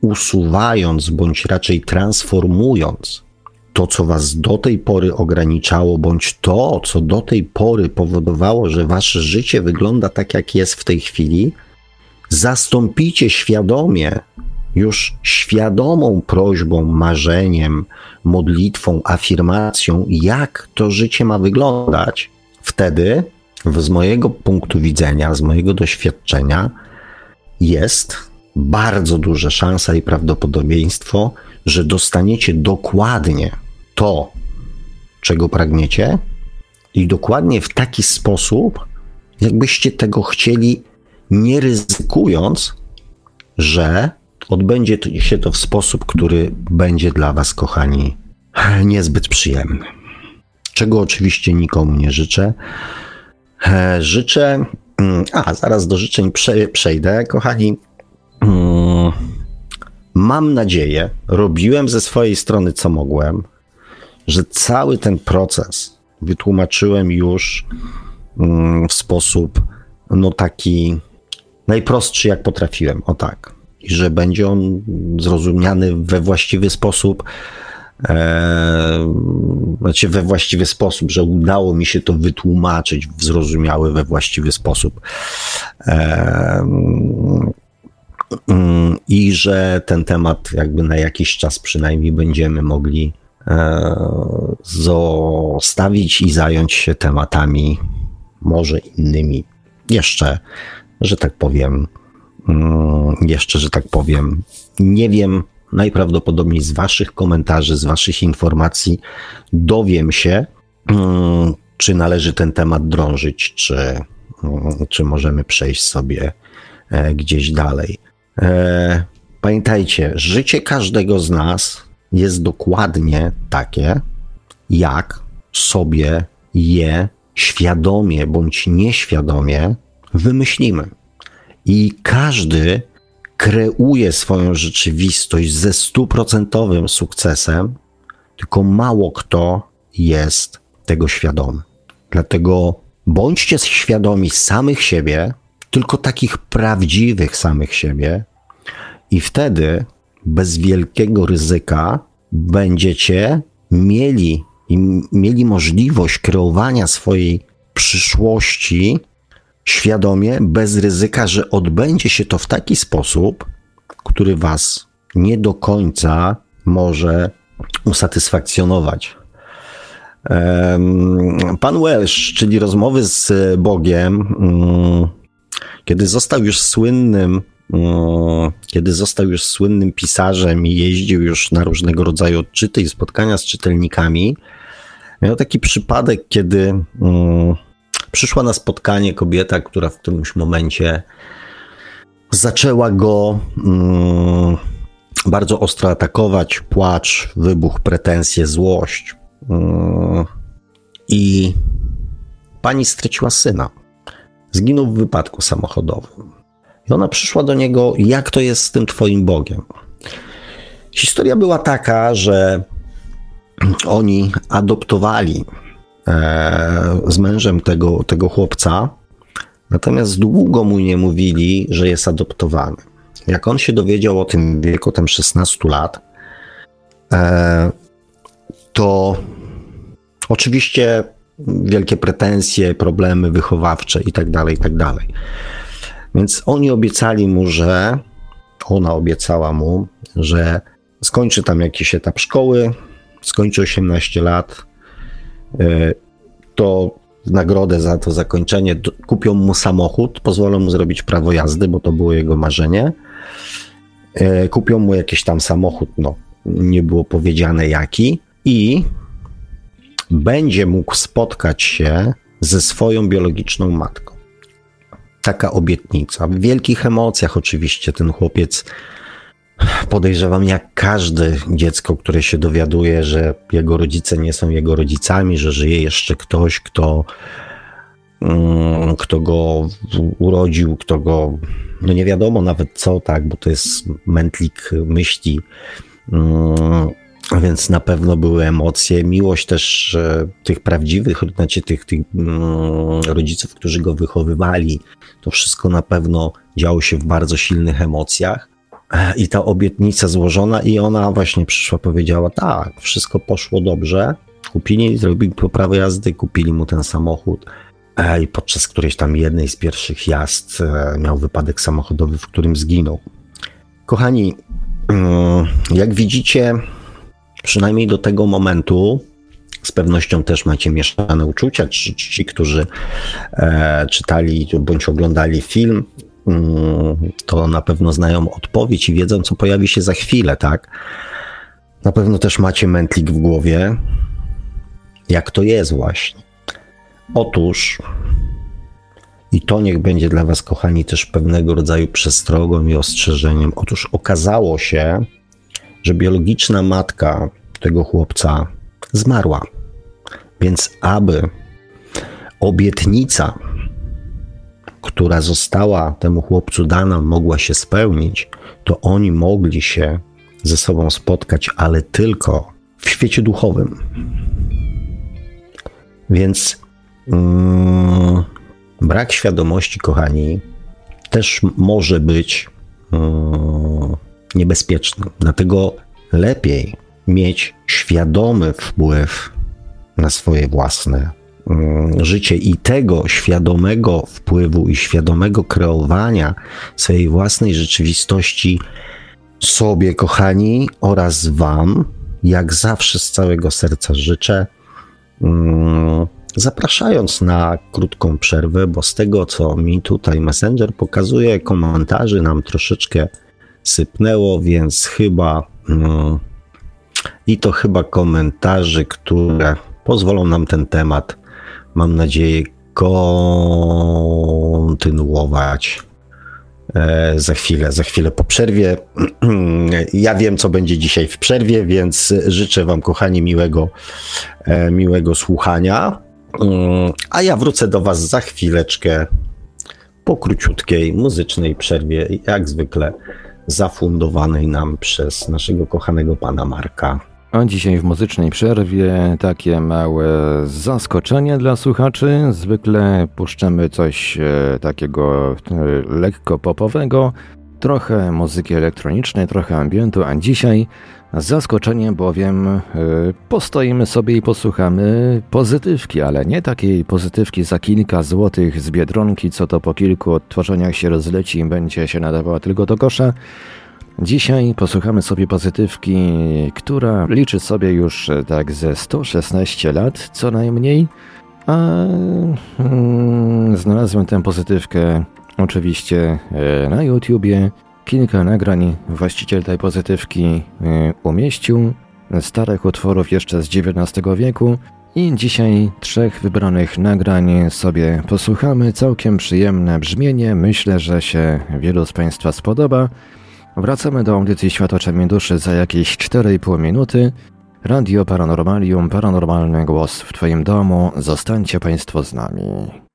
usuwając bądź raczej transformując to, co Was do tej pory ograniczało, bądź to, co do tej pory powodowało, że Wasze życie wygląda tak, jak jest w tej chwili, zastąpicie świadomie już świadomą prośbą, marzeniem, modlitwą, afirmacją, jak to życie ma wyglądać, wtedy z mojego punktu widzenia, z mojego doświadczenia, jest bardzo duża szansa i prawdopodobieństwo, że dostaniecie dokładnie to, czego pragniecie, i dokładnie w taki sposób, jakbyście tego chcieli, nie ryzykując, że odbędzie się to w sposób, który będzie dla Was, kochani, niezbyt przyjemny. Czego oczywiście nikomu nie życzę. E, życzę, mm, a zaraz do życzeń przejdę, kochani. Mm, mam nadzieję, robiłem ze swojej strony co mogłem, że cały ten proces wytłumaczyłem już mm, w sposób no taki najprostszy, jak potrafiłem. O tak i że będzie on zrozumiany we właściwy sposób, e, znaczy we właściwy sposób, że udało mi się to wytłumaczyć w zrozumiały, we właściwy sposób. E, I że ten temat jakby na jakiś czas przynajmniej będziemy mogli e, zostawić i zająć się tematami może innymi jeszcze, że tak powiem, Mm, jeszcze, że tak powiem, nie wiem, najprawdopodobniej z Waszych komentarzy, z Waszych informacji dowiem się, mm, czy należy ten temat drążyć, czy, mm, czy możemy przejść sobie e, gdzieś dalej. E, pamiętajcie, życie każdego z nas jest dokładnie takie, jak sobie je świadomie bądź nieświadomie wymyślimy. I każdy kreuje swoją rzeczywistość ze stuprocentowym sukcesem, tylko mało kto jest tego świadomy. Dlatego bądźcie świadomi samych siebie, tylko takich prawdziwych samych siebie, i wtedy bez wielkiego ryzyka będziecie mieli, mieli możliwość kreowania swojej przyszłości świadomie, bez ryzyka, że odbędzie się to w taki sposób, który Was nie do końca może usatysfakcjonować. Pan Welsh, czyli rozmowy z Bogiem, mm, kiedy został już słynnym, kiedy został już słynnym pisarzem i jeździł już na różnego rodzaju odczyty i spotkania z czytelnikami, miał taki przypadek, kiedy przyszła na spotkanie kobieta, która w którymś momencie zaczęła go bardzo ostro atakować, płacz, wybuch, pretensje, złość. I pani straciła syna. Zginął w wypadku samochodowym. I ona przyszła do niego, jak to jest z tym twoim Bogiem. Historia była taka, że oni adoptowali e, z mężem tego, tego chłopca, natomiast długo mu nie mówili, że jest adoptowany. Jak on się dowiedział o tym wieku, tam 16 lat, e, to oczywiście wielkie pretensje, problemy wychowawcze i tak dalej, i tak dalej. Więc oni obiecali mu, że ona obiecała mu, że skończy tam jakiś etap szkoły, skończy 18 lat, e, to w nagrodę za to zakończenie kupią mu samochód, pozwolą mu zrobić prawo jazdy, bo to było jego marzenie. E, kupią mu jakiś tam samochód, no nie było powiedziane jaki, i będzie mógł spotkać się ze swoją biologiczną matką. Taka obietnica. W wielkich emocjach oczywiście ten chłopiec podejrzewam jak każde dziecko, które się dowiaduje, że jego rodzice nie są jego rodzicami, że żyje jeszcze ktoś, kto, mm, kto go urodził, kto go, no nie wiadomo nawet co, tak, bo to jest mętlik myśli. Mm, więc na pewno były emocje, miłość też tych prawdziwych, znaczy tych, tych mm, rodziców, którzy go wychowywali. To wszystko na pewno działo się w bardzo silnych emocjach. I ta obietnica złożona, i ona właśnie przyszła, powiedziała: Tak, wszystko poszło dobrze. Kupili, zrobili poprawę jazdy, kupili mu ten samochód. I podczas którejś tam jednej z pierwszych jazd e, miał wypadek samochodowy, w którym zginął. Kochani, mm, jak widzicie, przynajmniej do tego momentu, z pewnością też macie mieszane uczucia. Ci, ci którzy e, czytali bądź oglądali film, mm, to na pewno znają odpowiedź i wiedzą, co pojawi się za chwilę, tak? Na pewno też macie mętlik w głowie, jak to jest właśnie. Otóż, i to niech będzie dla Was, kochani, też pewnego rodzaju przestrogą i ostrzeżeniem. Otóż okazało się, że biologiczna matka tego chłopca zmarła. Więc aby obietnica, która została temu chłopcu dana, mogła się spełnić, to oni mogli się ze sobą spotkać, ale tylko w świecie duchowym. Więc mm, brak świadomości, kochani, też może być mm, niebezpieczny. Dlatego lepiej mieć świadomy wpływ na swoje własne mm, życie i tego świadomego wpływu i świadomego kreowania swojej własnej rzeczywistości sobie, kochani, oraz Wam, jak zawsze z całego serca życzę, mm, zapraszając na krótką przerwę, bo z tego, co mi tutaj Messenger pokazuje, komentarzy nam troszeczkę sypnęło, więc chyba no, i to chyba komentarzy, które pozwolą nam ten temat, mam nadzieję, kontynuować e, za chwilę, za chwilę po przerwie. [clears throat] Ja wiem, co będzie dzisiaj w przerwie, więc życzę Wam, kochani, miłego, e, miłego słuchania. Mm, a ja wrócę do Was za chwileczkę po króciutkiej muzycznej przerwie, jak zwykle zafundowanej nam przez naszego kochanego pana Marka. A dzisiaj w muzycznej przerwie takie małe zaskoczenie dla słuchaczy. Zwykle puszczamy coś e, takiego e, lekko popowego, trochę muzyki elektronicznej, trochę ambientu, a dzisiaj zaskoczenie, bowiem e, postoimy sobie i posłuchamy pozytywki, ale nie takiej pozytywki za kilka złotych z Biedronki, co to po kilku odtworzeniach się rozleci i będzie się nadawała tylko do kosza, Dzisiaj posłuchamy sobie pozytywki, która liczy sobie już e, tak ze 116 lat co najmniej, a mm, znalazłem tę pozytywkę oczywiście e, na YouTubie. Kilka nagrań właściciel tej pozytywki e, umieścił, starych utworów jeszcze z XIX wieku i dzisiaj trzech wybranych nagrań sobie posłuchamy. Całkiem przyjemne brzmienie, myślę, że się wielu z Państwa spodoba. Wracamy do audycji Świat oczami duszy za jakieś 4,5 minuty. Radio Paranormalium, paranormalny głos w Twoim domu. Zostańcie Państwo z nami.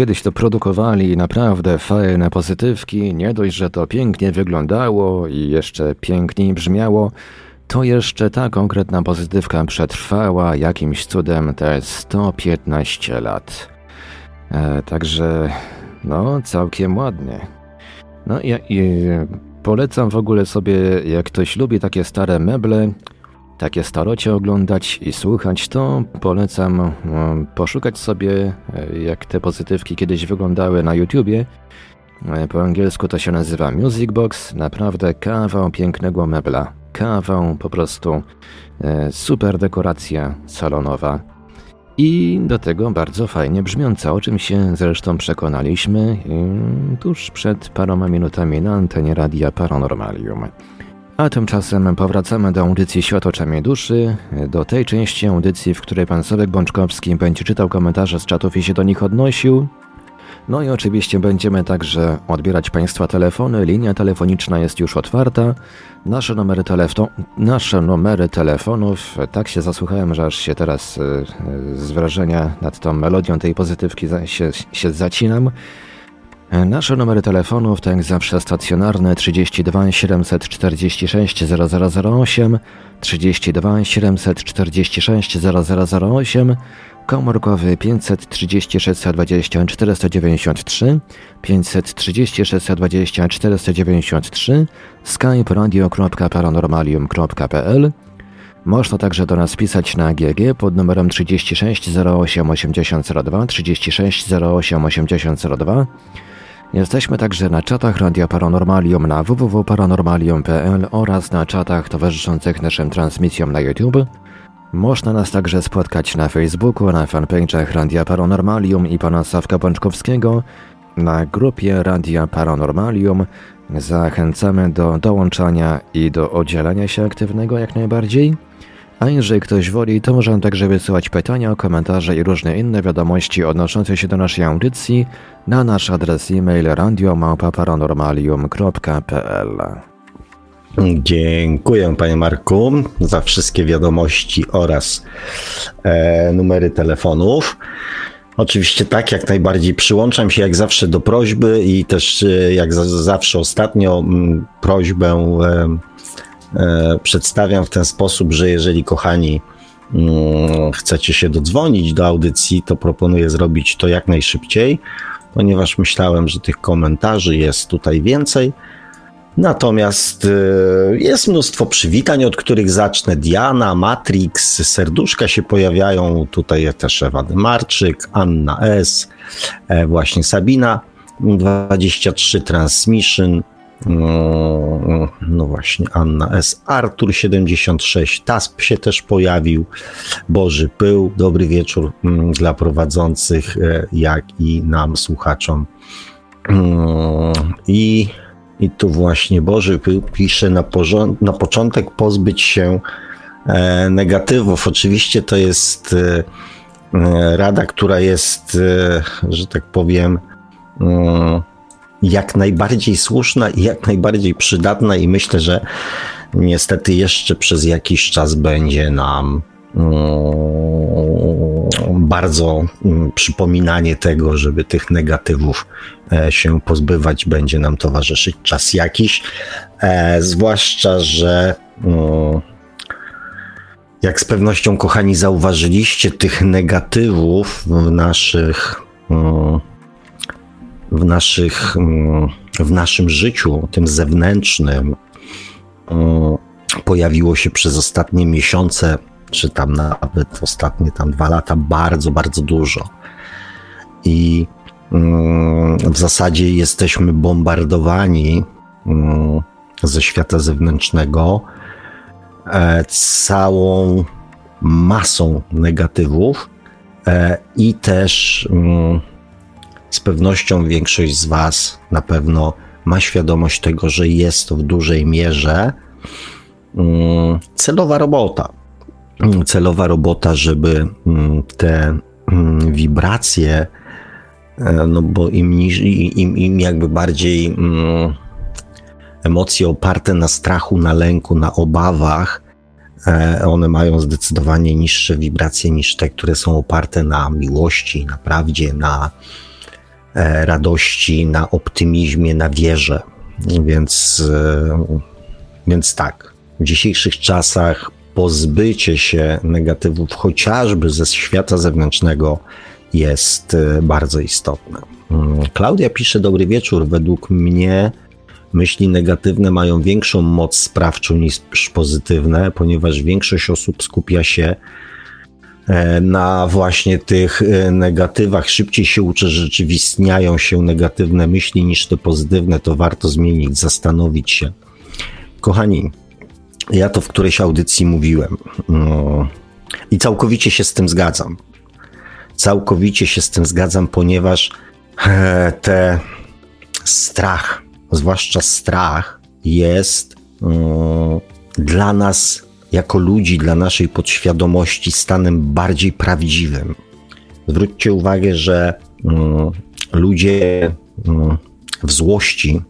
Kiedyś to produkowali naprawdę fajne pozytywki, nie dość, że to pięknie wyglądało i jeszcze piękniej brzmiało, to jeszcze ta konkretna pozytywka przetrwała jakimś cudem te 115 lat. E, także, no, całkiem ładnie. No i, i polecam w ogóle sobie, jak ktoś lubi takie stare meble, takie starocie oglądać i słuchać, to polecam no, poszukać sobie, e, jak te pozytywki kiedyś wyglądały na YouTubie. E, po angielsku to się nazywa Music Box. Naprawdę kawał pięknego mebla. Kawał po prostu e, super dekoracja salonowa. I do tego bardzo fajnie brzmiąca, o czym się zresztą przekonaliśmy tuż przed paroma minutami na antenie Radia Paranormalium. A tymczasem powracamy do audycji Świat oczami duszy, do tej części audycji, w której pan Sławek Bączkowski będzie czytał komentarze z czatów i się do nich odnosił. No i oczywiście będziemy także odbierać Państwa telefony. Linia telefoniczna jest już otwarta. Nasze numery, telefon nasze numery telefonów, tak się zasłuchałem, że aż się teraz y, y, z wrażenia nad tą melodią tej pozytywki się, się zacinam. Nasze numery telefonów to jak zawsze stacjonarne 32 746 0008, 32 746 0008, komórkowy 536 20 493, 536 20 493, skype radio.paranormalium.pl można także do nas pisać na GG pod numerem 36 08 8002, 36 08 8002, Jesteśmy także na czatach Radia Paranormalium na www.paranormalium.pl oraz na czatach towarzyszących naszym transmisjom na YouTube. Można nas także spotkać na Facebooku, na fanpage'ach Radia Paranormalium i pana Sawka Pączkowskiego, na grupie Radia Paranormalium. Zachęcamy do dołączania i do oddzielania się aktywnego jak najbardziej. A jeżeli ktoś woli, to możemy także wysyłać pytania, komentarze i różne inne wiadomości odnoszące się do naszej audycji na nasz adres e-mail radiomałpa-paranormalium.pl Dziękuję Panie Marku za wszystkie wiadomości oraz e, numery telefonów. Oczywiście tak, jak najbardziej przyłączam się jak zawsze do prośby i też e, jak za, zawsze ostatnio prośbę E, przedstawiam w ten sposób, że jeżeli kochani mm, chcecie się dodzwonić do audycji, to proponuję zrobić to jak najszybciej, ponieważ myślałem, że tych komentarzy jest tutaj więcej. Natomiast e, jest mnóstwo przywitań, od których zacznę. Diana, Matrix, serduszka się pojawiają. Tutaj też Ewa Demarczyk, Anna S., e, właśnie Sabina 23 Transmission, no, no właśnie, Anna S. Artur 76, Tasp się też pojawił, Boży Pył, dobry wieczór mm, dla prowadzących, e, jak i nam, słuchaczom. Mm, I, i tu właśnie Boży Pył pisze na, na początek pozbyć się e, negatywów. Oczywiście to jest e, rada, która jest, że tak powiem, mm, jak najbardziej słuszna i jak najbardziej przydatna, i myślę, że niestety jeszcze przez jakiś czas będzie nam mm, bardzo mm, przypominanie tego, żeby tych negatywów e, się pozbywać, będzie nam towarzyszyć czas jakiś. E, zwłaszcza, że mm, jak z pewnością, kochani, zauważyliście, tych negatywów w naszych w, naszych, mm, w naszym życiu, tym zewnętrznym, mm, pojawiło się przez ostatnie miesiące, czy tam nawet ostatnie tam dwa lata, bardzo, bardzo dużo. I mm, w zasadzie jesteśmy bombardowani ze świata zewnętrznego e, całą masą negatywów e, i też z pewnością większość z Was na pewno ma świadomość tego, że jest to w dużej mierze mm, celowa robota. Mm, celowa robota, żeby mm, te wibracje, e, no bo im, im, im jakby bardziej emocje oparte na strachu, na lęku, na obawach, e, one mają zdecydowanie niższe wibracje niż te, które są oparte na miłości, na prawdzie, na radości, na optymizmie, na wierze. Więc, e, więc tak, w dzisiejszych czasach pozbycie się negatywów chociażby ze świata zewnętrznego jest e, bardzo istotne. Mm, Klaudia pisze: Dobry wieczór. Według mnie myśli negatywne mają większą moc sprawczą niż pozytywne, ponieważ większość osób skupia się e, na właśnie tych e, negatywach. Szybciej się uczy, że rzeczywistniają się negatywne myśli niż te pozytywne. To warto zmienić, zastanowić się. Kochani, ja to w którejś audycji mówiłem no, i całkowicie się z tym zgadzam. Całkowicie się z tym zgadzam, ponieważ e, te strach, zwłaszcza strach, jest mm, dla nas, jako ludzi, dla naszej podświadomości, stanem bardziej prawdziwym. Zwróćcie uwagę, że mm, ludzie mm, w złości,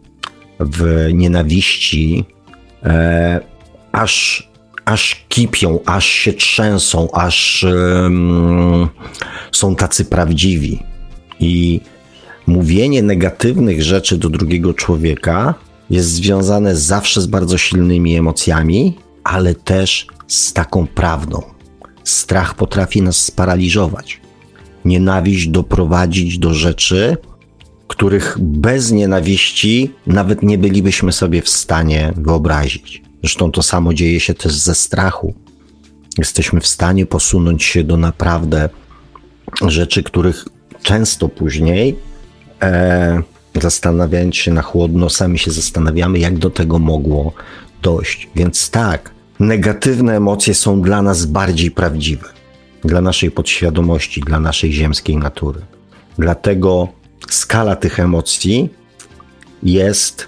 w nienawiści, e, aż, aż kipią, aż się trzęsą, aż są tacy prawdziwi. I mówienie negatywnych rzeczy do drugiego człowieka jest związane zawsze z bardzo silnymi emocjami, ale też z taką prawdą. Strach potrafi nas sparaliżować. Nienawiść doprowadzić do rzeczy, których bez nienawiści nawet nie bylibyśmy sobie w stanie wyobrazić. Zresztą to samo dzieje się też ze strachu. Jesteśmy w stanie posunąć się do naprawdę rzeczy, których często później, e, zastanawiając się na chłodno, sami się zastanawiamy, jak do tego mogło dojść. Więc tak, negatywne emocje są dla nas bardziej prawdziwe, dla naszej podświadomości, dla naszej ziemskiej natury. Dlatego skala tych emocji jest.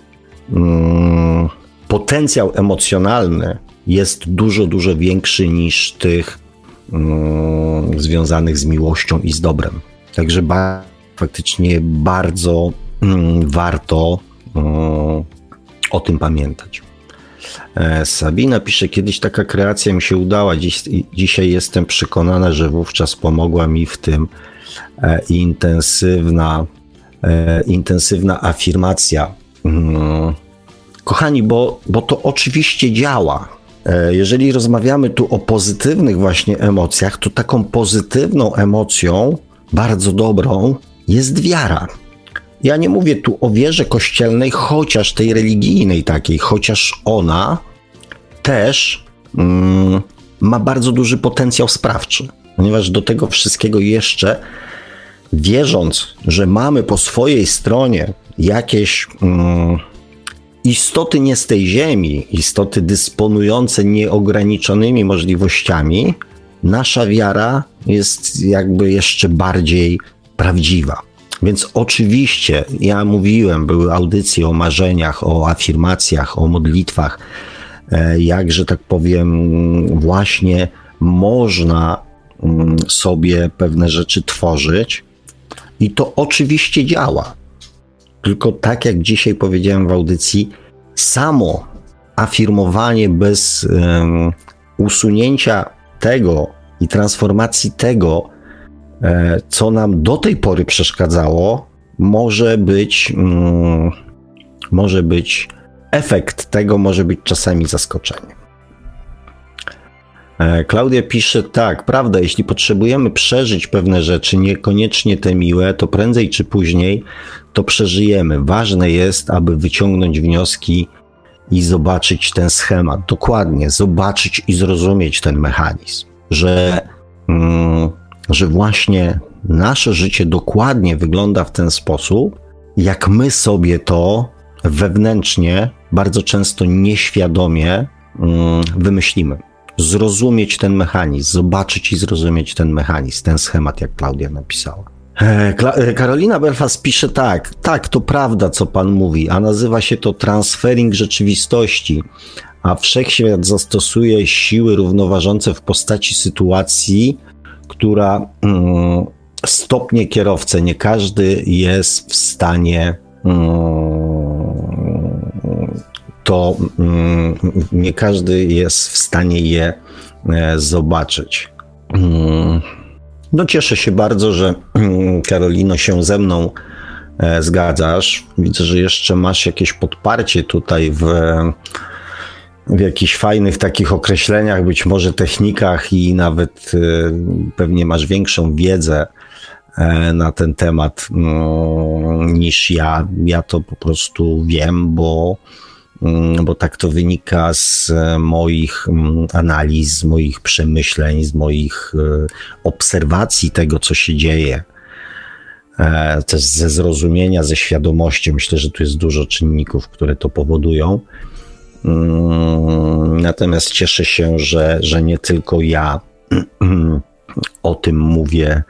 Mm, potencjał emocjonalny jest dużo, dużo większy niż tych mm, związanych z miłością i z dobrem. Także ba faktycznie bardzo mm, warto mm, o tym pamiętać. E, Sabina pisze, kiedyś taka kreacja mi się udała, Dziś, dzisiaj jestem przekonana, że wówczas pomogła mi w tym e, intensywna, e, intensywna afirmacja mm, Kochani, bo, bo to oczywiście działa. Jeżeli rozmawiamy tu o pozytywnych właśnie emocjach, to taką pozytywną emocją, bardzo dobrą, jest wiara. Ja nie mówię tu o wierze kościelnej, chociaż tej religijnej takiej, chociaż ona też mm, ma bardzo duży potencjał sprawczy, ponieważ do tego wszystkiego jeszcze wierząc, że mamy po swojej stronie jakieś. Mm, istoty nie z tej ziemi, istoty dysponujące nieograniczonymi możliwościami, nasza wiara jest jakby jeszcze bardziej prawdziwa. Więc oczywiście, ja mówiłem, były audycje o marzeniach, o afirmacjach, o modlitwach, e, jak, że tak powiem, właśnie można mm, sobie pewne rzeczy tworzyć i to oczywiście działa. Tylko tak jak dzisiaj powiedziałem w audycji, samo afirmowanie bez um, usunięcia tego i transformacji tego, co nam do tej pory przeszkadzało, może być, mm, może być efekt tego, może być czasami zaskoczenie. E, Klaudia pisze tak, prawda, jeśli potrzebujemy przeżyć pewne rzeczy, niekoniecznie te miłe, to prędzej czy później to przeżyjemy. Ważne jest, aby wyciągnąć wnioski i zobaczyć ten schemat. Dokładnie, zobaczyć i zrozumieć ten mechanizm, że, mm, że właśnie nasze życie dokładnie wygląda w ten sposób, jak my sobie to wewnętrznie, bardzo często nieświadomie mm, wymyślimy zrozumieć ten mechanizm, zobaczyć i zrozumieć ten mechanizm, ten schemat, jak Klaudia napisała. E, e, Karolina Belfast pisze tak, tak, to prawda, co pan mówi, a nazywa się to transferring rzeczywistości, a wszechświat zastosuje siły równoważące w postaci sytuacji, która mm, stopnie kierowcę. Nie każdy jest w stanie mm, to mm, nie każdy jest w stanie je e, zobaczyć. No cieszę się bardzo, że Karolino się ze mną e, zgadzasz. Widzę, że jeszcze masz jakieś podparcie tutaj w, w jakichś fajnych takich określeniach, być może technikach i nawet e, pewnie masz większą wiedzę e, na ten temat mm, niż ja. Ja to po prostu wiem, bo Mm, bo tak to wynika z e, moich mm, analiz, z moich przemyśleń, z moich obserwacji tego, co się dzieje. Też ze zrozumienia, ze świadomości. Myślę, że tu jest dużo czynników, które to powodują. Mm, natomiast cieszę się, że, że nie tylko ja [clears throat] o tym mówię,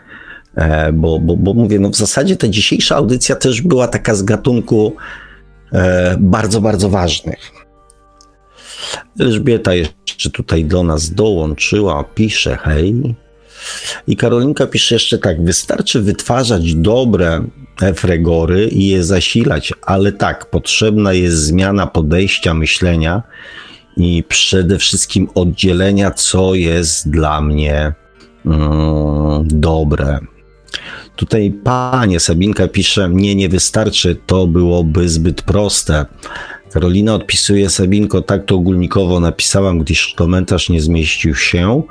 bo, bo, bo mówię, no w zasadzie ta dzisiejsza audycja też była taka z gatunku E, bardzo, bardzo ważnych. Elżbieta jeszcze tutaj do nas dołączyła, pisze hej. I Karolinka pisze jeszcze tak, wystarczy wytwarzać dobre efregory i je zasilać, ale tak, potrzebna jest zmiana podejścia, myślenia i przede wszystkim oddzielenia, co jest dla mnie mm, dobre. Tutaj panie Sabinka pisze, mnie nie wystarczy, to byłoby zbyt proste. Karolina odpisuje, Sabinko, tak to ogólnikowo napisałam, gdyż komentarz nie zmieścił się,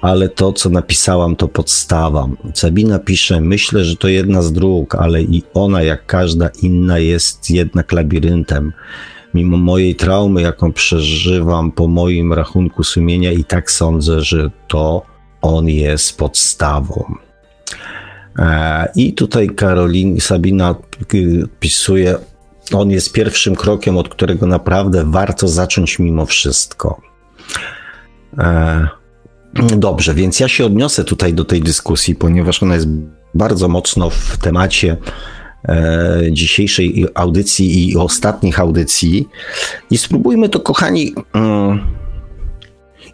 ale to, co napisałam, to podstawa. Sabina pisze, myślę, że to jedna z dróg, ale i ona, jak każda inna, jest jednak labiryntem. Mimo mojej traumy, jaką przeżywam po moim rachunku sumienia, i tak sądzę, że to on jest podstawą. E, I tutaj Karolina Sabina pisuje, on jest pierwszym krokiem, od którego naprawdę warto zacząć mimo wszystko. E, dobrze, więc ja się odniosę tutaj do tej dyskusji, ponieważ ona jest bardzo mocno w temacie e, dzisiejszej audycji i ostatnich audycji. I spróbujmy to, kochani, mm,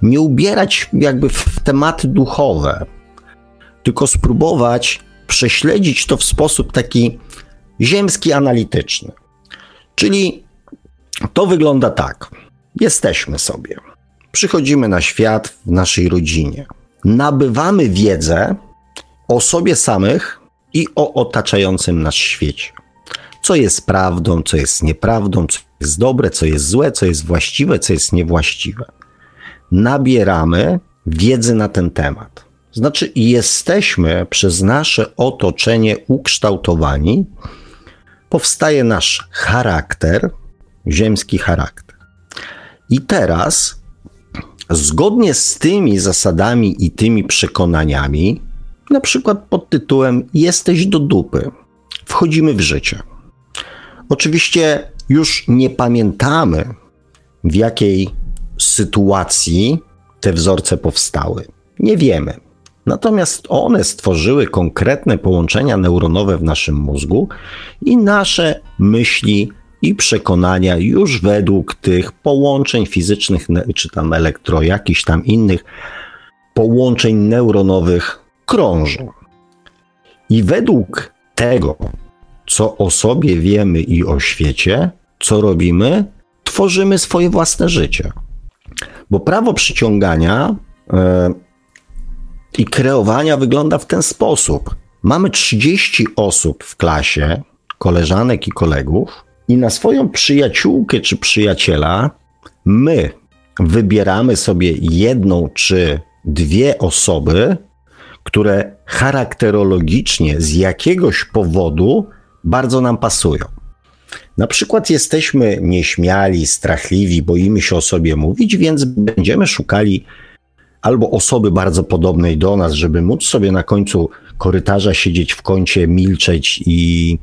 nie ubierać jakby w tematy duchowe, tylko spróbować prześledzić to w sposób taki ziemski, analityczny. Czyli to wygląda tak. Jesteśmy sobie. Przychodzimy na świat w naszej rodzinie. Nabywamy wiedzę o sobie samych i o otaczającym nas świecie. Co jest prawdą, co jest nieprawdą, co jest dobre, co jest złe, co jest właściwe, co jest niewłaściwe. Nabieramy wiedzy na ten temat. Znaczy, jesteśmy przez nasze otoczenie ukształtowani, powstaje nasz charakter, ziemski charakter. I teraz, zgodnie z tymi zasadami i tymi przekonaniami, na przykład pod tytułem Jesteś do dupy, wchodzimy w życie. Oczywiście już nie pamiętamy, w jakiej sytuacji te wzorce powstały. Nie wiemy. Natomiast one stworzyły konkretne połączenia neuronowe w naszym mózgu i nasze myśli i przekonania już według tych połączeń fizycznych, czy tam elektro, jakichś tam innych połączeń neuronowych krążą. I według tego, co o sobie wiemy i o świecie, co robimy, tworzymy swoje własne życie. Bo prawo przyciągania. Yy, i kreowania wygląda w ten sposób. Mamy 30 osób w klasie, koleżanek i kolegów, i na swoją przyjaciółkę czy przyjaciela my wybieramy sobie jedną czy dwie osoby, które charakterologicznie z jakiegoś powodu bardzo nam pasują. Na przykład jesteśmy nieśmiali, strachliwi, boimy się o sobie mówić, więc będziemy szukali albo osoby bardzo podobnej do nas, żeby móc sobie na końcu korytarza siedzieć w kącie, milczeć i,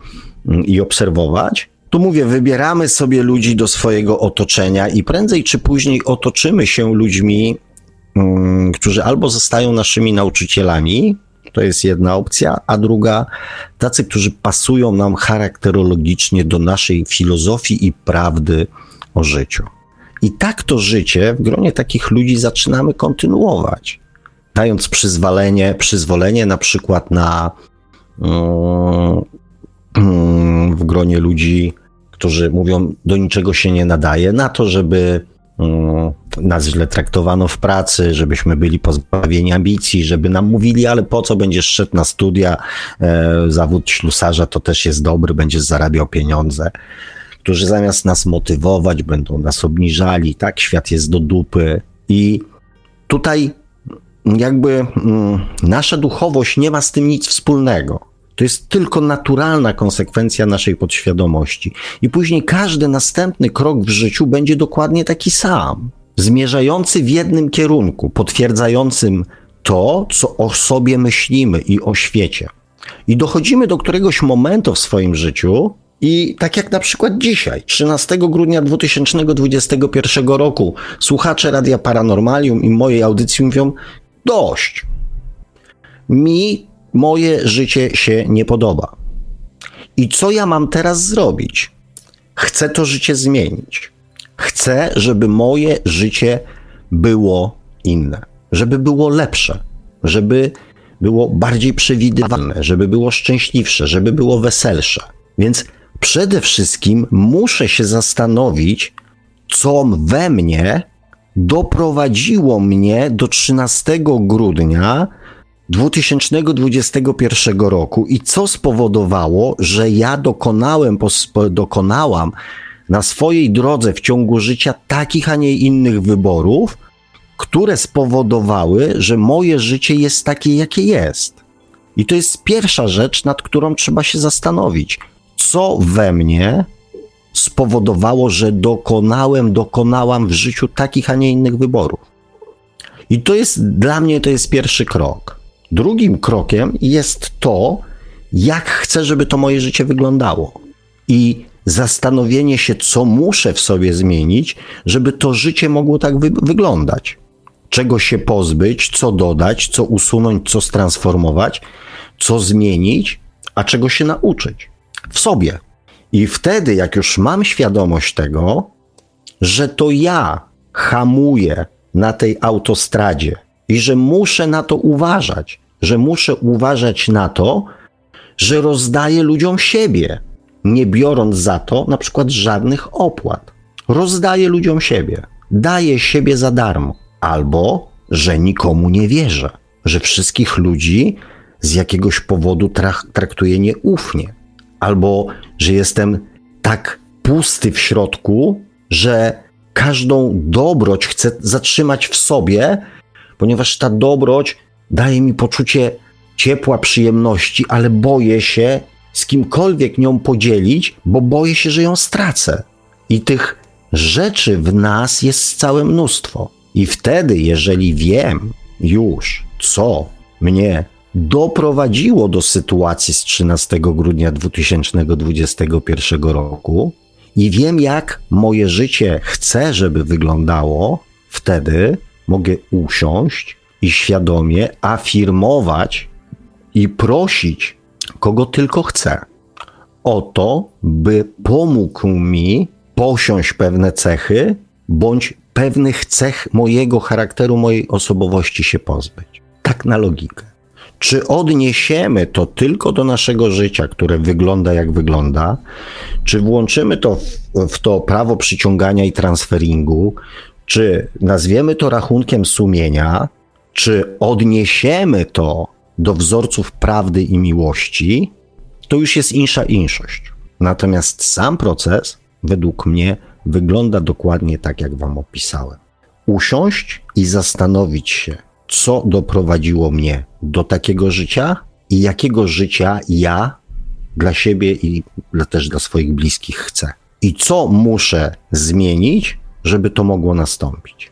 i obserwować, tu mówię, wybieramy sobie ludzi do swojego otoczenia i prędzej czy później otoczymy się ludźmi, um, którzy albo zostają naszymi nauczycielami, to jest jedna opcja, a druga, tacy, którzy pasują nam charakterologicznie do naszej filozofii i prawdy o życiu. I tak to życie w gronie takich ludzi zaczynamy kontynuować, dając przyzwolenie, przyzwolenie na przykład na mm, w gronie ludzi, którzy mówią, do niczego się nie nadaje, na to, żeby mm, nas źle traktowano w pracy, żebyśmy byli pozbawieni ambicji, żeby nam mówili, ale po co będziesz szedł na studia, e, zawód ślusarza to też jest dobry, będziesz zarabiał pieniądze. Którzy zamiast nas motywować, będą nas obniżali, tak, świat jest do dupy. I tutaj jakby mm, nasza duchowość nie ma z tym nic wspólnego. To jest tylko naturalna konsekwencja naszej podświadomości. I później każdy następny krok w życiu będzie dokładnie taki sam, zmierzający w jednym kierunku, potwierdzającym to, co o sobie myślimy i o świecie. I dochodzimy do któregoś momentu w swoim życiu, i tak jak na przykład dzisiaj, 13 grudnia 2021 roku, słuchacze Radia Paranormalium i mojej audycji mówią: Dość. Mi moje życie się nie podoba. I co ja mam teraz zrobić? Chcę to życie zmienić. Chcę, żeby moje życie było inne, żeby było lepsze, żeby było bardziej przewidywalne, żeby było szczęśliwsze, żeby było weselsze. Więc przede wszystkim muszę się zastanowić, co we mnie doprowadziło mnie do 13 grudnia 2021 roku i co spowodowało, że ja dokonałem, dokonałam na swojej drodze w ciągu życia takich, a nie innych wyborów, które spowodowały, że moje życie jest takie, jakie jest. I to jest pierwsza rzecz, nad którą trzeba się zastanowić. Co we mnie spowodowało, że dokonałem, dokonałam w życiu takich, a nie innych wyborów? I to jest dla mnie to jest pierwszy krok. Drugim krokiem jest to, jak chcę, żeby to moje życie wyglądało. I zastanowienie się, co muszę w sobie zmienić, żeby to życie mogło tak wy wyglądać. Czego się pozbyć, co dodać, co usunąć, co transformować, co zmienić, a czego się nauczyć w sobie. I wtedy, jak już mam świadomość tego, że to ja hamuję na tej autostradzie i że muszę na to uważać, że muszę uważać na to, że rozdaję ludziom siebie, nie biorąc za to na przykład żadnych opłat. Rozdaję ludziom siebie, daję siebie za darmo, albo że nikomu nie wierzę, że wszystkich ludzi z jakiegoś powodu traktuję nieufnie, albo że jestem tak pusty w środku, że każdą dobroć chcę zatrzymać w sobie, ponieważ ta dobroć daje mi poczucie ciepła, przyjemności, ale boję się z kimkolwiek nią podzielić, bo boję się, że ją stracę. I tych rzeczy w nas jest całe mnóstwo. I wtedy, jeżeli wiem już, co mnie doprowadziło do sytuacji z 13 grudnia 2021 roku, i wiem, jak moje życie chcę, żeby wyglądało, wtedy mogę usiąść i świadomie afirmować i prosić, kogo tylko chcę, o to, by pomógł mi posiąść pewne cechy, bądź pewnych cech mojego charakteru, mojej osobowości się pozbyć. Tak na logikę. Czy odniesiemy to tylko do naszego życia, które wygląda jak wygląda, czy włączymy to w, w to prawo przyciągania i transferingu, czy nazwiemy to rachunkiem sumienia, czy odniesiemy to do wzorców prawdy i miłości, to już jest insza inszość. Natomiast sam proces, według mnie, wygląda dokładnie tak, jak Wam opisałem. Usiąść i zastanowić się, co doprowadziło mnie do takiego życia i jakiego życia ja dla siebie i dla, też dla swoich bliskich chcę. I co muszę zmienić, żeby to mogło nastąpić.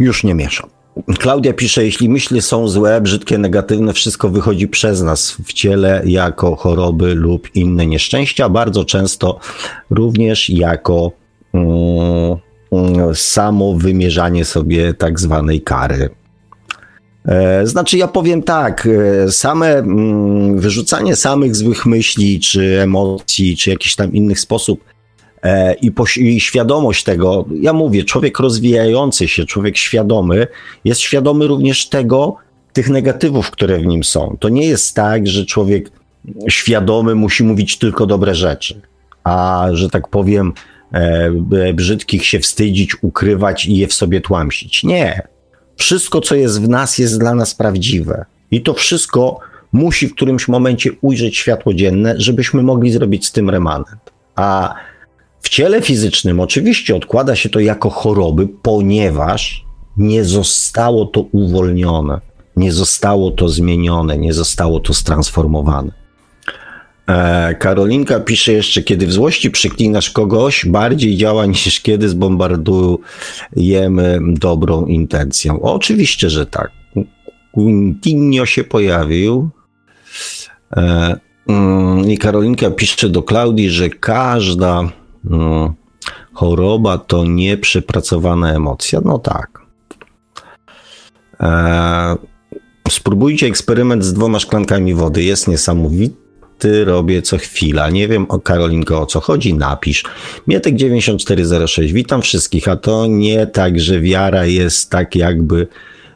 Już nie mieszam. Klaudia pisze, jeśli myśli są złe, brzydkie, negatywne, wszystko wychodzi przez nas w ciele jako choroby lub inne nieszczęścia, bardzo często również jako um, samo wymierzanie sobie tak zwanej kary. E, znaczy, ja powiem tak, e, same mm, wyrzucanie samych złych myśli, czy emocji, czy jakiś tam inny sposób E, i, i świadomość tego, ja mówię, człowiek rozwijający się, człowiek świadomy, jest świadomy również tego, tych negatywów, które w nim są. To nie jest tak, że człowiek świadomy musi mówić tylko dobre rzeczy, a że tak powiem, brzydkich się wstydzić, ukrywać i je w sobie tłamsić. Nie. Wszystko, co jest w nas, jest dla nas prawdziwe. I to wszystko musi w którymś momencie ujrzeć światło dzienne, żebyśmy mogli zrobić z tym remanent. A w ciele fizycznym oczywiście odkłada się to jako choroby, ponieważ nie zostało to uwolnione, nie zostało to zmienione, nie zostało to stransformowane. E, Karolinka pisze jeszcze, kiedy w złości przyklinasz kogoś, bardziej działa niż kiedy zbombardujemy dobrą intencją. Oczywiście, że tak. Quintinio się pojawił. E, mm, I Karolinka pisze do Klaudii, że każda mm, choroba to nieprzepracowana emocja. No tak. E, spróbujcie eksperyment z dwoma szklankami wody. Jest niesamowity robię co chwila. Nie wiem, o Karolinko, o co chodzi, napisz. Mietek 9406, witam wszystkich, a to nie tak, że wiara jest tak jakby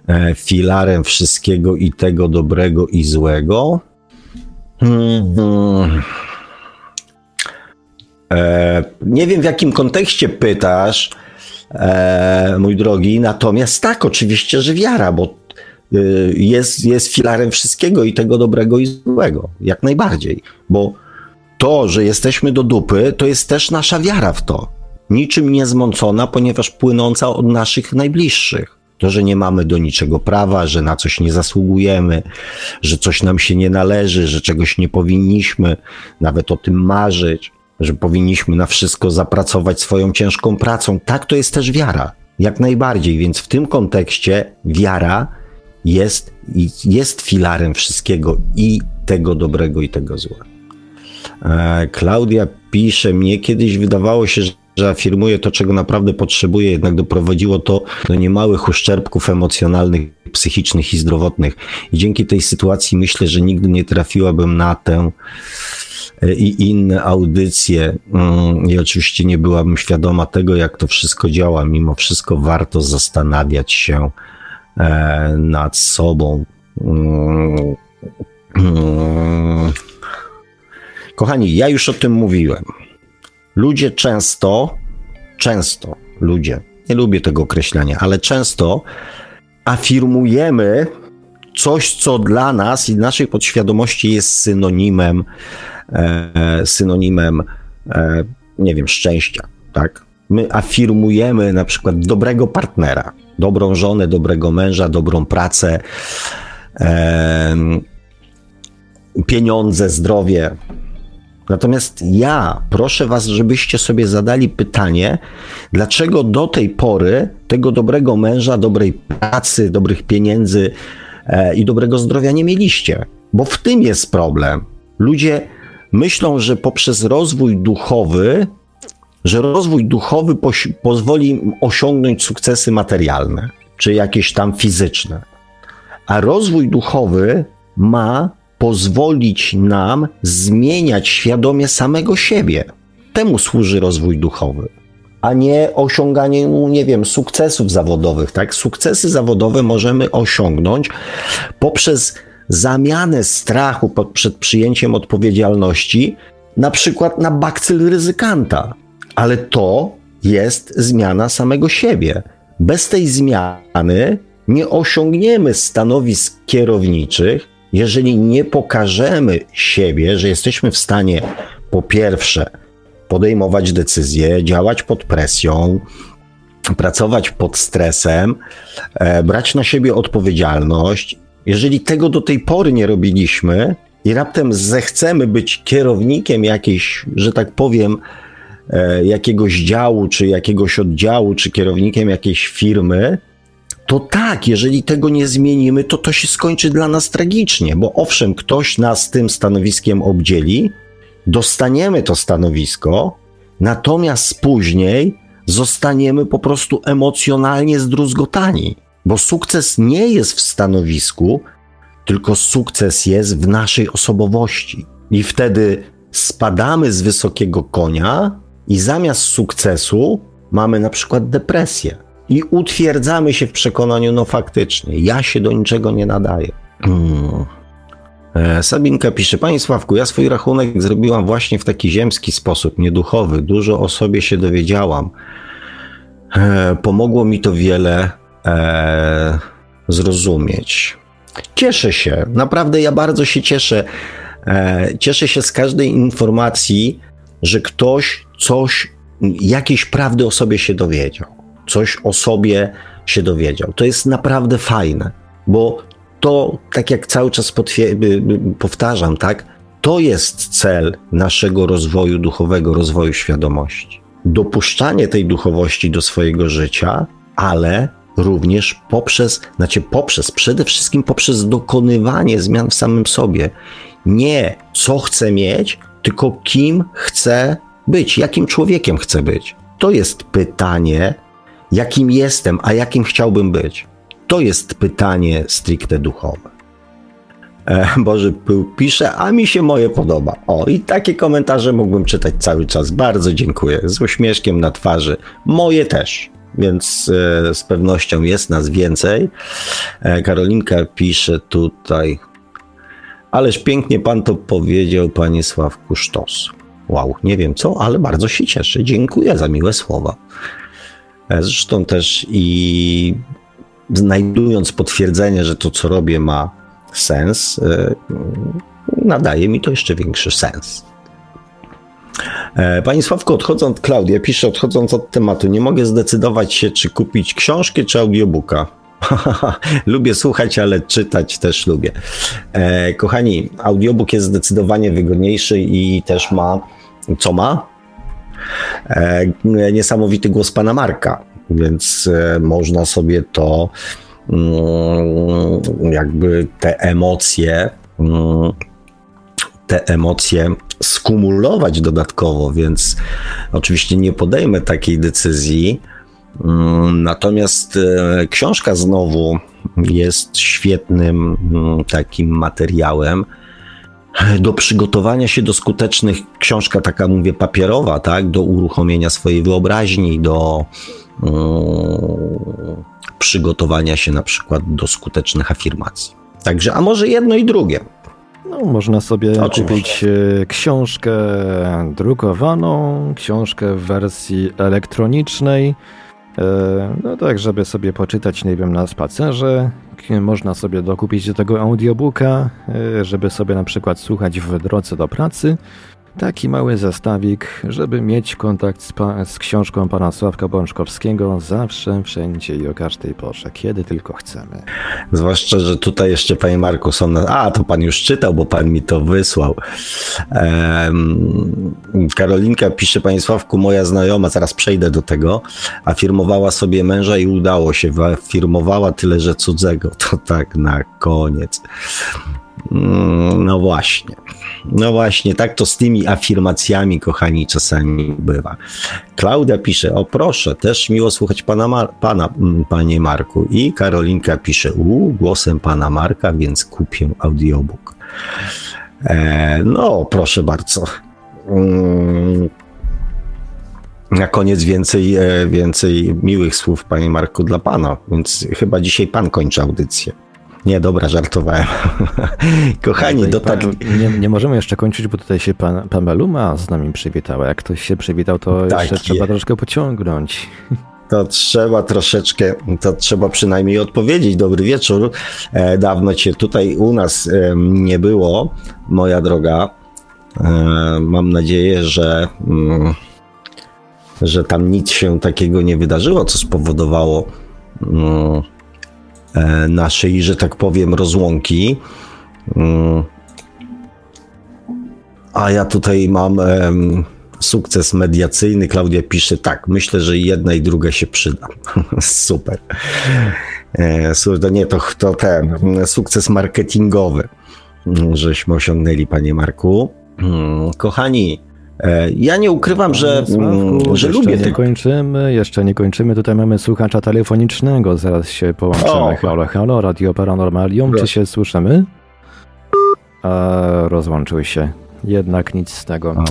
e, filarem wszystkiego i tego dobrego i złego. Hmm. E, nie wiem, w jakim kontekście pytasz, e, mój drogi, natomiast tak, oczywiście, że wiara, bo jest, jest filarem wszystkiego i tego dobrego i złego, jak najbardziej, bo to, że jesteśmy do dupy, to jest też nasza wiara w to. Niczym nie zmącona, ponieważ płynąca od naszych najbliższych. To, że nie mamy do niczego prawa, że na coś nie zasługujemy, że coś nam się nie należy, że czegoś nie powinniśmy nawet o tym marzyć, że powinniśmy na wszystko zapracować swoją ciężką pracą. Tak, to jest też wiara. Jak najbardziej, więc w tym kontekście wiara jest, jest filarem wszystkiego i tego dobrego, i tego złego. E, Klaudia pisze, mnie kiedyś wydawało się, że afirmuje to, czego naprawdę potrzebuje, jednak doprowadziło to do niemałych uszczerbków emocjonalnych, psychicznych i zdrowotnych. I dzięki tej sytuacji myślę, że nigdy nie trafiłabym na tę e, i inne audycje. Mm, I oczywiście nie byłabym świadoma tego, jak to wszystko działa. Mimo wszystko warto zastanawiać się nad sobą. Kochani, ja już o tym mówiłem. Ludzie często, często, ludzie, nie lubię tego określenia, ale często afirmujemy coś, co dla nas i naszej podświadomości jest synonimem, e, synonimem, e, nie wiem, szczęścia, tak? My afirmujemy na przykład dobrego partnera, dobrą żonę, dobrego męża, dobrą pracę, e, pieniądze, zdrowie, Natomiast ja proszę Was, żebyście sobie zadali pytanie, dlaczego do tej pory tego dobrego męża, dobrej pracy, dobrych pieniędzy e, i dobrego zdrowia nie mieliście. Bo w tym jest problem. Ludzie myślą, że poprzez rozwój duchowy, że rozwój duchowy pozwoli osiągnąć sukcesy materialne, czy jakieś tam fizyczne. A rozwój duchowy ma pozwolić nam zmieniać świadomie samego siebie. Temu służy rozwój duchowy, a nie osiąganie, nie wiem, sukcesów zawodowych. Tak? Sukcesy zawodowe możemy osiągnąć poprzez zamianę strachu przed przyjęciem odpowiedzialności, na przykład na bakcyl ryzykanta. Ale to jest zmiana samego siebie. Bez tej zmiany nie osiągniemy stanowisk kierowniczych, jeżeli nie pokażemy siebie, że jesteśmy w stanie po pierwsze podejmować decyzje, działać pod presją, pracować pod stresem, e, brać na siebie odpowiedzialność. Jeżeli tego do tej pory nie robiliśmy i raptem zechcemy być kierownikiem jakiejś, że tak powiem, jakiegoś działu, czy jakiegoś oddziału, czy kierownikiem jakiejś firmy, to tak, jeżeli tego nie zmienimy, to to się skończy dla nas tragicznie, bo owszem, ktoś nas tym stanowiskiem obdzieli, dostaniemy to stanowisko, natomiast później zostaniemy po prostu emocjonalnie zdruzgotani, bo sukces nie jest w stanowisku, tylko sukces jest w naszej osobowości. I wtedy spadamy z wysokiego konia i zamiast sukcesu mamy na przykład depresję i utwierdzamy się w przekonaniu, no faktycznie, ja się do niczego nie nadaję. Hmm. E, Sabinka pisze, Panie Sławku, ja swój rachunek zrobiłam właśnie w taki ziemski sposób, nieduchowy. Dużo o sobie się dowiedziałam. E, pomogło mi to wiele e, zrozumieć. Cieszę się, naprawdę ja bardzo się cieszę. E, cieszę się z każdej informacji, że ktoś coś, jakiejś prawdy o sobie się dowiedział. Coś o sobie się dowiedział. To jest naprawdę fajne, bo to, tak jak cały czas powtarzam, tak, to jest cel naszego rozwoju duchowego, rozwoju świadomości. Dopuszczanie tej duchowości do swojego życia, ale również poprzez, znaczy poprzez, przede wszystkim poprzez dokonywanie zmian w samym sobie. Nie co chcę mieć, tylko kim chcę być, jakim człowiekiem chcę być. To jest pytanie, jakim jestem, a jakim chciałbym być. To jest pytanie stricte duchowe. E, Boży Pył pisze, a mi się moje podoba. O, i takie komentarze mógłbym czytać cały czas. Bardzo dziękuję. Z uśmieszkiem na twarzy. Moje też. Więc e, z pewnością jest nas więcej. E, Karolinka pisze tutaj. Ależ pięknie pan to powiedział, panie Sławku Sztos. Wow, nie wiem co, ale bardzo się cieszę. Dziękuję za miłe słowa. E, zresztą też i znajdując potwierdzenie, że to, co robię, ma sens, e, nadaje mi to jeszcze większy sens. E, Pani Sławko, odchodząc, Klaudia pisze, odchodząc od tematu, nie mogę zdecydować się, czy kupić książkę, czy audiobooka. [laughs] lubię słuchać, ale czytać też lubię. Kochani, audiobook jest zdecydowanie wygodniejszy i też ma, co ma? E, niesamowity głos pana Marka więc e, można sobie to mm, jakby te emocje mm, te emocje skumulować dodatkowo, więc oczywiście nie podejmę takiej decyzji. Mm, natomiast e, książka znowu jest świetnym takim materiałem do przygotowania się do skutecznych, książka taka mówię papierowa, tak, do uruchomienia swojej wyobraźni, do Mm, przygotowania się na przykład do skutecznych afirmacji. Także, a może jedno i drugie. No, można sobie Oczywiście. kupić e, książkę drukowaną, książkę w wersji elektronicznej, no tak, żeby sobie poczytać, nie wiem, na spacerze. Można sobie dokupić do tego audiobooka, e, żeby sobie na przykład słuchać w drodze do pracy. Taki mały zestawik, żeby mieć kontakt z, z, książką pana Sławka Bączkowskiego zawsze, wszędzie i o każdej porze, kiedy tylko chcemy. Zwłaszcza, że tutaj jeszcze panie Marku są na... A, to pan już czytał, bo pan mi to wysłał. Karolinka pisze, panie Sławku, moja znajoma, zaraz przejdę do tego, afirmowała sobie męża i udało się. Afirmowała tyle, że cudzego. To tak na koniec. Mm, no właśnie. No właśnie, tak to z tymi afirmacjami, kochani, czasami bywa. Klaudia pisze, o proszę, też miło słuchać pana, Mar pana mm, panie Marku. I Karolinka pisze, u, głosem pana Marka, więc kupię audiobook. E, no, proszę bardzo. Mm, na koniec więcej, e, więcej miłych słów, panie Marku, dla pana, więc chyba dzisiaj pan kończy audycję. Nie, dobra, żartowałem. [laughs] Kochani, dotarli... Nie, nie możemy jeszcze kończyć, bo tutaj się pan, pan Maluma z nami przywitała. Jak ktoś się przywitał, to tak jeszcze trzeba troszkę pociągnąć. [laughs] To trzeba troszeczkę, to trzeba przynajmniej odpowiedzieć. Dobry wieczór. E, dawno cię tutaj u nas e, nie było, moja droga. E, mam nadzieję, że, mm, że tam nic się takiego nie wydarzyło, co spowodowało mm, naszej, że tak powiem, rozłąki. Mm. A ja tutaj mam sukces mediacyjny. Klaudia pisze tak, myślę, że jedna i druga się przyda. [laughs] Super. E, to nie, to, to ten sukces marketingowy, żeśmy osiągnęli, panie Marku. Mm, kochani, E, ja nie ukrywam, że, Sławku, że lubię. Nie kończymy, jeszcze nie kończymy. Tutaj mamy słuchacza telefonicznego. Zaraz się połączymy. O. Halo, halo, Radio Paranormalium. Czy się słyszymy? A, rozłączył się. Jednak nic z tego.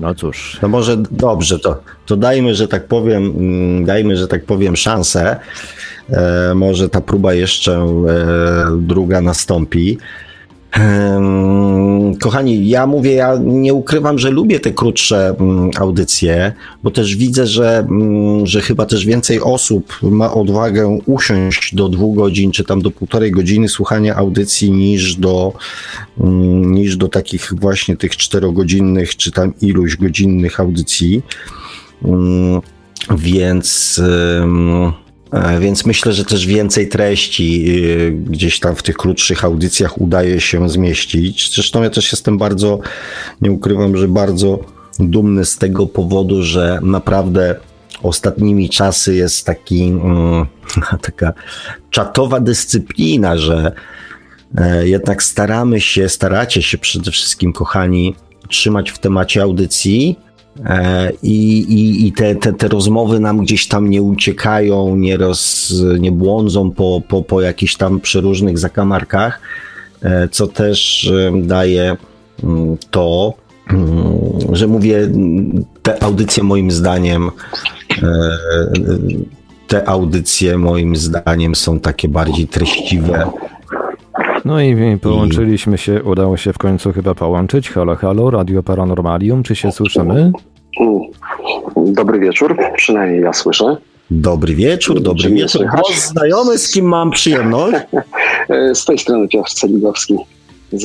No cóż. No może dobrze, to, to dajmy, że tak powiem, mm, dajmy, że tak powiem, szansę. E, może ta próba jeszcze e, druga nastąpi. Kochani, ja mówię, ja nie ukrywam, że lubię te krótsze mm, audycje, bo też widzę, że, mm, że chyba też więcej osób ma odwagę usiąść do dwóch godzin, czy tam do półtorej godziny słuchania audycji niż do, mm, niż do takich właśnie tych czterogodzinnych, czy tam iluś godzinnych audycji. Więc więc myślę, że też więcej treści y, gdzieś tam w tych krótszych audycjach udaje się zmieścić. Zresztą ja też jestem bardzo, nie ukrywam, że bardzo dumny z tego powodu, że naprawdę ostatnimi czasy jest taki, mm, [laughs] taka czatowa dyscyplina, że e, jednak staramy się, staracie się przede wszystkim, kochani, trzymać w temacie audycji, E, I, i, i te, te, te rozmowy nam gdzieś tam nie uciekają, nie, roz, nie błądzą po, po, po jakichś tam przeróżnych zakamarkach, e, co też e, daje mm, to, mm, że mówię, te audycje moim zdaniem, te audycje moim zdaniem są takie bardziej treściwe. No i połączyliśmy się, udało się w końcu chyba połączyć. Halo, halo, Radio Paranormalium, czy się słyszymy? Dobry wieczór, przynajmniej ja słyszę. Dobry wieczór, dobry Czy wieczór. Głos znajomy, z kim mam przyjemność? [laughs] z tej strony Piotr Celigowski.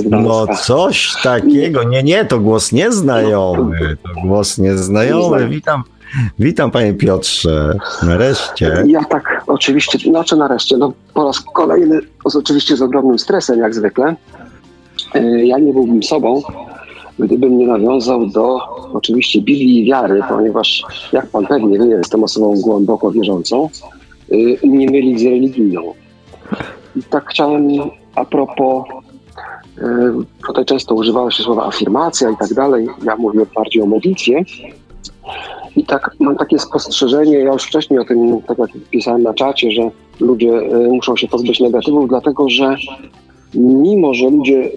No coś takiego. Nie, nie, to głos nieznajomy. To głos nieznajomy. Witam, witam panie Piotrze. Nareszcie. Ja tak, oczywiście, znaczy nareszcie. No, po raz kolejny, oczywiście z ogromnym stresem, jak zwykle. E, ja nie byłbym sobą, gdybym nie nawiązał do oczywiście Biblii i wiary, ponieważ jak pan pewnie wie, jestem osobą głęboko wierzącą, y, nie mylić z religijną. I tak chciałem a propos, y, tutaj często używało się słowa afirmacja i tak dalej, ja mówię bardziej o modlitwie. I tak mam takie spostrzeżenie, ja już wcześniej o tym, tak jak pisałem na czacie, że ludzie y, muszą się pozbyć negatywów, dlatego że mimo, że ludzie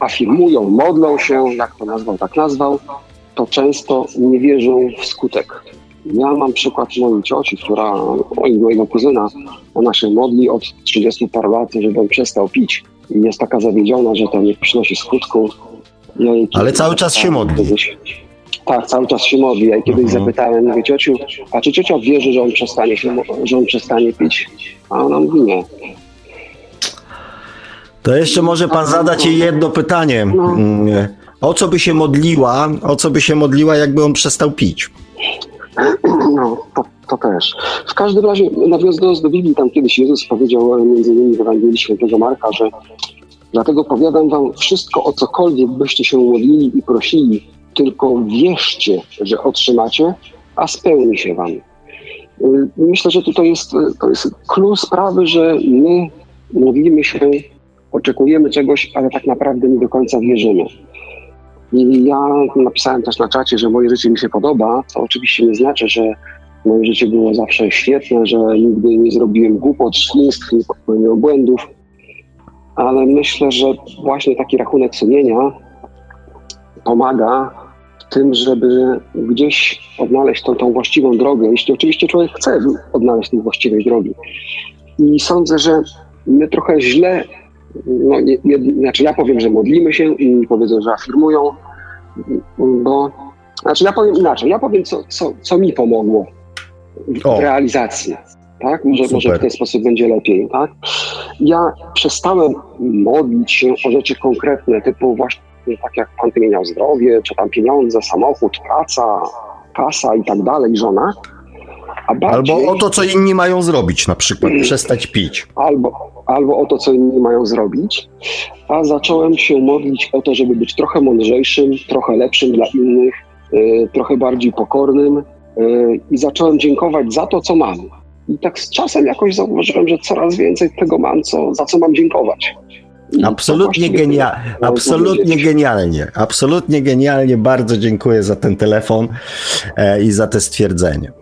afirmują, modlą się, jak to nazwał, tak nazwał, to często nie wierzą w skutek. Ja mam przykład mojej cioci, która, mojego kuzyna, ona się modli od 30 paru lat, żeby on przestał pić. I jest taka zawiedziona, że to nie przynosi skutku. Ja Ale cały czas się modli. Tak, cały czas się modli. Ja kiedyś uh-huh. zapytałem, mówię, ciociu, a czy ciocia wierzy, że on przestanie, się, że on przestanie pić? A ona mówi, nie. To jeszcze może pan zadać jej jedno pytanie. No. Mm, o co by się modliła, o co by się modliła, jakby on przestał pić? [clears throat] No, to, to też. W każdym razie, nawiązując do Biblii, tam kiedyś Jezus powiedział między innymi w Ewangelii Świętego Marka, że dlatego powiadam wam wszystko, o cokolwiek byście się modlili i prosili, tylko wierzcie, że otrzymacie, a spełni się wam. Y, myślę, że tutaj jest, to jest sprawy, że my modlimy się oczekujemy czegoś, ale tak naprawdę nie do końca wierzymy. I ja napisałem też na czacie, że moje życie mi się podoba, to oczywiście nie znaczy, że moje życie było zawsze świetne, że nigdy nie zrobiłem głupot, szlistw, nie popełniłem błędów, ale myślę, że właśnie taki rachunek sumienia pomaga tym, żeby gdzieś odnaleźć tą, tą właściwą drogę, jeśli oczywiście człowiek chce odnaleźć tę właściwej drogi. I sądzę, że my trochę źle no, nie, nie, znaczy ja powiem, że modlimy się, inni powiedzą, że afirmują, bo, znaczy ja powiem inaczej, ja powiem, co, co, co mi pomogło w o. realizacji. Tak? Może, może w ten sposób będzie lepiej. Tak? Ja przestałem modlić się o rzeczy konkretne, typu właśnie tak jak pan wymieniał zdrowie, czy tam pieniądze, samochód, praca, kasa i tak dalej, żona. Bardziej, albo o to, co inni mają zrobić, na przykład [clears throat] przestać pić. Albo, albo o to, co inni mają zrobić. A zacząłem się modlić o to, żeby być trochę mądrzejszym, trochę lepszym dla innych, y, trochę bardziej pokornym. Y, I zacząłem dziękować za to, co mam. I tak z czasem jakoś zauważyłem, że coraz więcej tego mam, co, za co mam dziękować. I absolutnie genialnie, absolutnie genialnie, absolutnie genialnie. Bardzo dziękuję za ten telefon e, i za te stwierdzenie.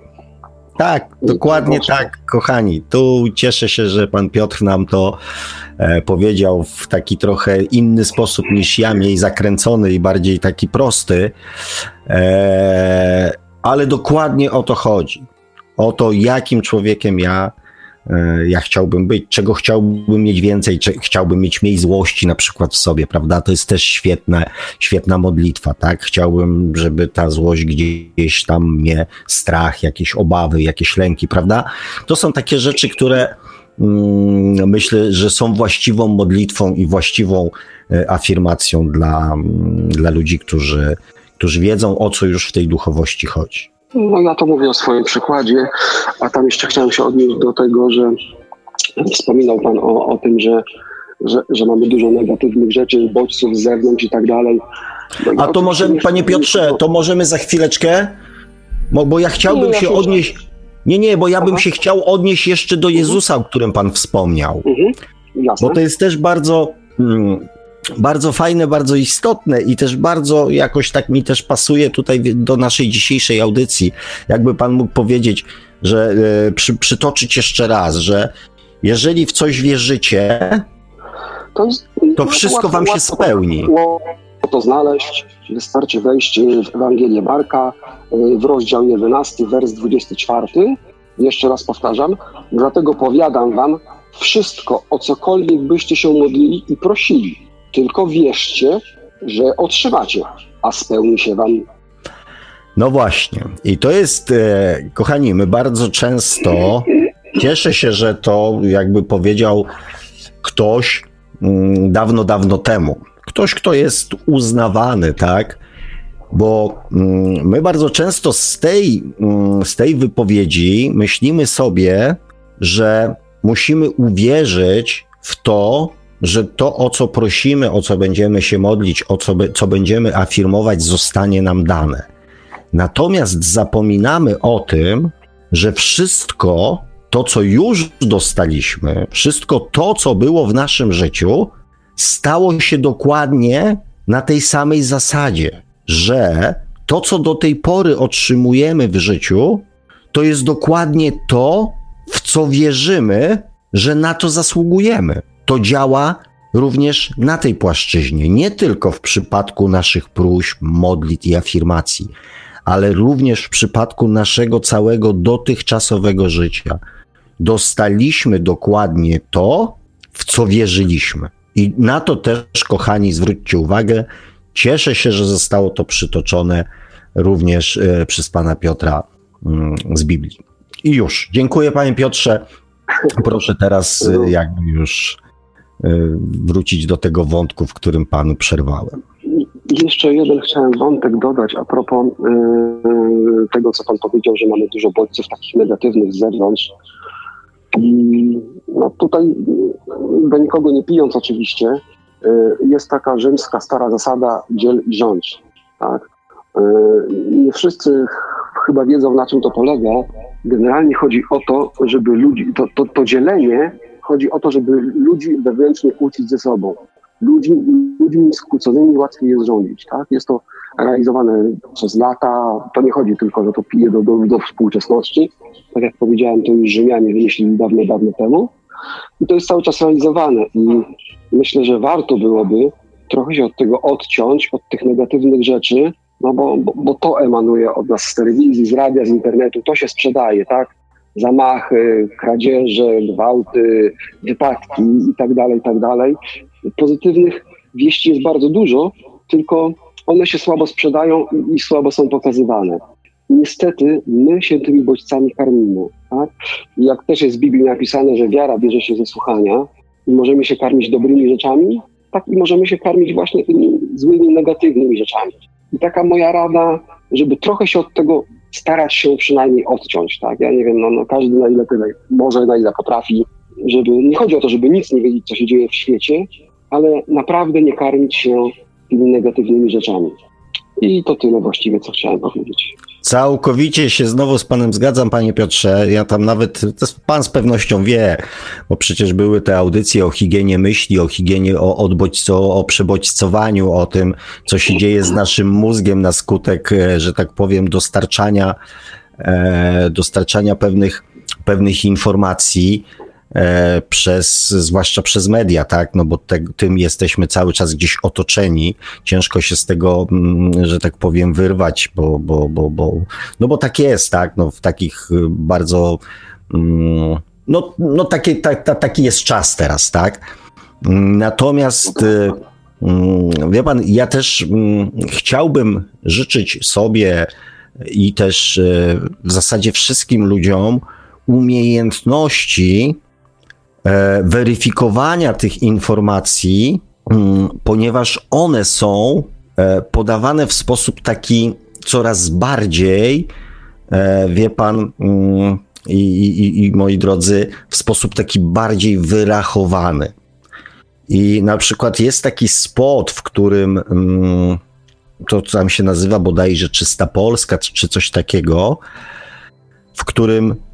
Tak, dokładnie tak, kochani. Tu cieszę się, że pan Piotr nam to e, powiedział w taki trochę inny sposób niż ja, mniej zakręcony i bardziej taki prosty. E, ale dokładnie o to chodzi. O to, jakim człowiekiem ja ja chciałbym być, czego chciałbym mieć więcej, czy chciałbym mieć mniej złości na przykład w sobie, prawda? To jest też świetne, świetna modlitwa, tak? Chciałbym, żeby ta złość gdzieś tam mnie, strach, jakieś obawy, jakieś lęki, prawda? To są takie rzeczy, które mm, myślę, że są właściwą modlitwą i właściwą e, afirmacją dla, mm, dla ludzi, którzy, którzy wiedzą, o co już w tej duchowości chodzi. No ja to mówię o swoim przykładzie, a tam jeszcze chciałem się odnieść do tego, że wspominał Pan o, o tym, że, że, że mamy dużo negatywnych rzeczy, bodźców z zewnątrz i tak dalej. No, a to może, Panie Piotrze, to możemy za chwileczkę? Bo, bo ja chciałbym nie, się odnieść... Nie, nie, bo ja bym Aha. się chciał odnieść jeszcze do mhm. Jezusa, o którym Pan wspomniał. Mhm. Bo to jest też bardzo... Hmm, bardzo fajne, bardzo istotne i też bardzo jakoś tak mi też pasuje tutaj do naszej dzisiejszej audycji. Jakby pan mógł powiedzieć, że e, przy, przytoczyć jeszcze raz, że jeżeli w coś wierzycie, to, jest, to wszystko łatwo, wam się łatwo, spełni. Łatwo to znaleźć, wystarczy wejść w Ewangelię Marka e, w rozdział 11, wers 24. Jeszcze raz powtarzam, dlatego powiadam wam, wszystko, o cokolwiek byście się modlili i prosili, tylko wierzcie, że otrzymacie, a spełni się wam. No właśnie. I to jest, e, kochani, my bardzo często cieszę się, że to jakby powiedział ktoś mm, dawno, dawno temu. Ktoś, kto jest uznawany, tak? Bo mm, my bardzo często z tej, mm, z tej wypowiedzi myślimy sobie, że musimy uwierzyć w to, że to, o co prosimy, o co będziemy się modlić, o co, co będziemy afirmować, zostanie nam dane. Natomiast zapominamy o tym, że wszystko to, co już dostaliśmy, wszystko to, co było w naszym życiu, stało się dokładnie na tej samej zasadzie, że to, co do tej pory otrzymujemy w życiu, to jest dokładnie to, w co wierzymy, że na to zasługujemy to działa również na tej płaszczyźnie, nie tylko w przypadku naszych próśb, modlitw i afirmacji, ale również w przypadku naszego całego dotychczasowego życia. Dostaliśmy dokładnie to, w co wierzyliśmy. I na to też, kochani, zwróćcie uwagę. Cieszę się, że zostało to przytoczone również e, przez pana Piotra mm, z Biblii. I już. Dziękuję, panie Piotrze. Proszę teraz e, jakby już wrócić do tego wątku, w którym panu przerwałem. Jeszcze jeden chciałem wątek dodać a propos yy, tego, co pan powiedział, że mamy dużo bodźców takich negatywnych z zewnątrz. I no tutaj, do nikogo nie pijąc oczywiście, yy, jest taka rzymska stara zasada dziel i rządź. Tak? Yy, nie wszyscy chyba wiedzą, na czym to polega. Generalnie chodzi o to, żeby ludzi, to, to, to dzielenie chodzi o to, żeby ludzi wewnętrznie kłócić ze sobą. Ludzi, ludźmi skłóconymi łatwiej jest rządzić. Tak? Jest to realizowane przez lata. To nie chodzi tylko, że to pije do, do, do współczesności. Tak jak powiedziałem, to już Rzymianie wymyślili dawno, dawno temu. I to jest cały czas realizowane. I myślę, że warto byłoby trochę się od tego odciąć, od tych negatywnych rzeczy, no bo, bo, bo to emanuje od nas z telewizji, z radia, z internetu, to się sprzedaje, tak? Zamachy, kradzieże, gwałty, wypadki itd., tak itd. Tak Pozytywnych wieści jest bardzo dużo, tylko one się słabo sprzedają i słabo są pokazywane. Niestety my się tymi bodźcami karmimy. Tak? Jak też jest w Biblii napisane, że wiara bierze się ze słuchania i możemy się karmić dobrymi rzeczami, tak i możemy się karmić właśnie tymi złymi, negatywnymi rzeczami. I taka moja rada, żeby trochę się od tego starać się przynajmniej odciąć, tak? Ja nie wiem, no, no każdy na ile tyle może, na ile potrafi, żeby, nie chodzi o to, żeby nic nie wiedzieć, co się dzieje w świecie, ale naprawdę nie karmić się tymi negatywnymi rzeczami. I to tyle właściwie, co chciałem powiedzieć. Całkowicie się znowu z panem zgadzam, panie Piotrze. Ja tam nawet, pan z pewnością wie, bo przecież były te audycje o higienie myśli, o higienie, o odbodźco, o przebodźcowaniu, o tym, co się dzieje z naszym mózgiem na skutek, e, że tak powiem, dostarczania, e, dostarczania pewnych, pewnych informacji. E, przez, zwłaszcza przez media, tak, no bo te, tym jesteśmy cały czas gdzieś otoczeni, ciężko się z tego, mm, że tak powiem, wyrwać, bo, bo, bo, bo, no bo tak jest, tak, no w takich y, bardzo, mm, no, no taki, ta, ta, taki jest czas teraz, tak? Natomiast y, mm, wie pan, ja też chciałbym życzyć sobie i też y, w zasadzie wszystkim ludziom umiejętności weryfikowania tych informacji, mm, ponieważ one są e, podawane w sposób taki coraz bardziej, e, wie pan, i, i, i moi drodzy, w sposób taki bardziej wyrachowany. I na przykład jest taki spot, w którym mm, to tam się nazywa bodajże Czysta Polska, czy coś takiego, w którym mm,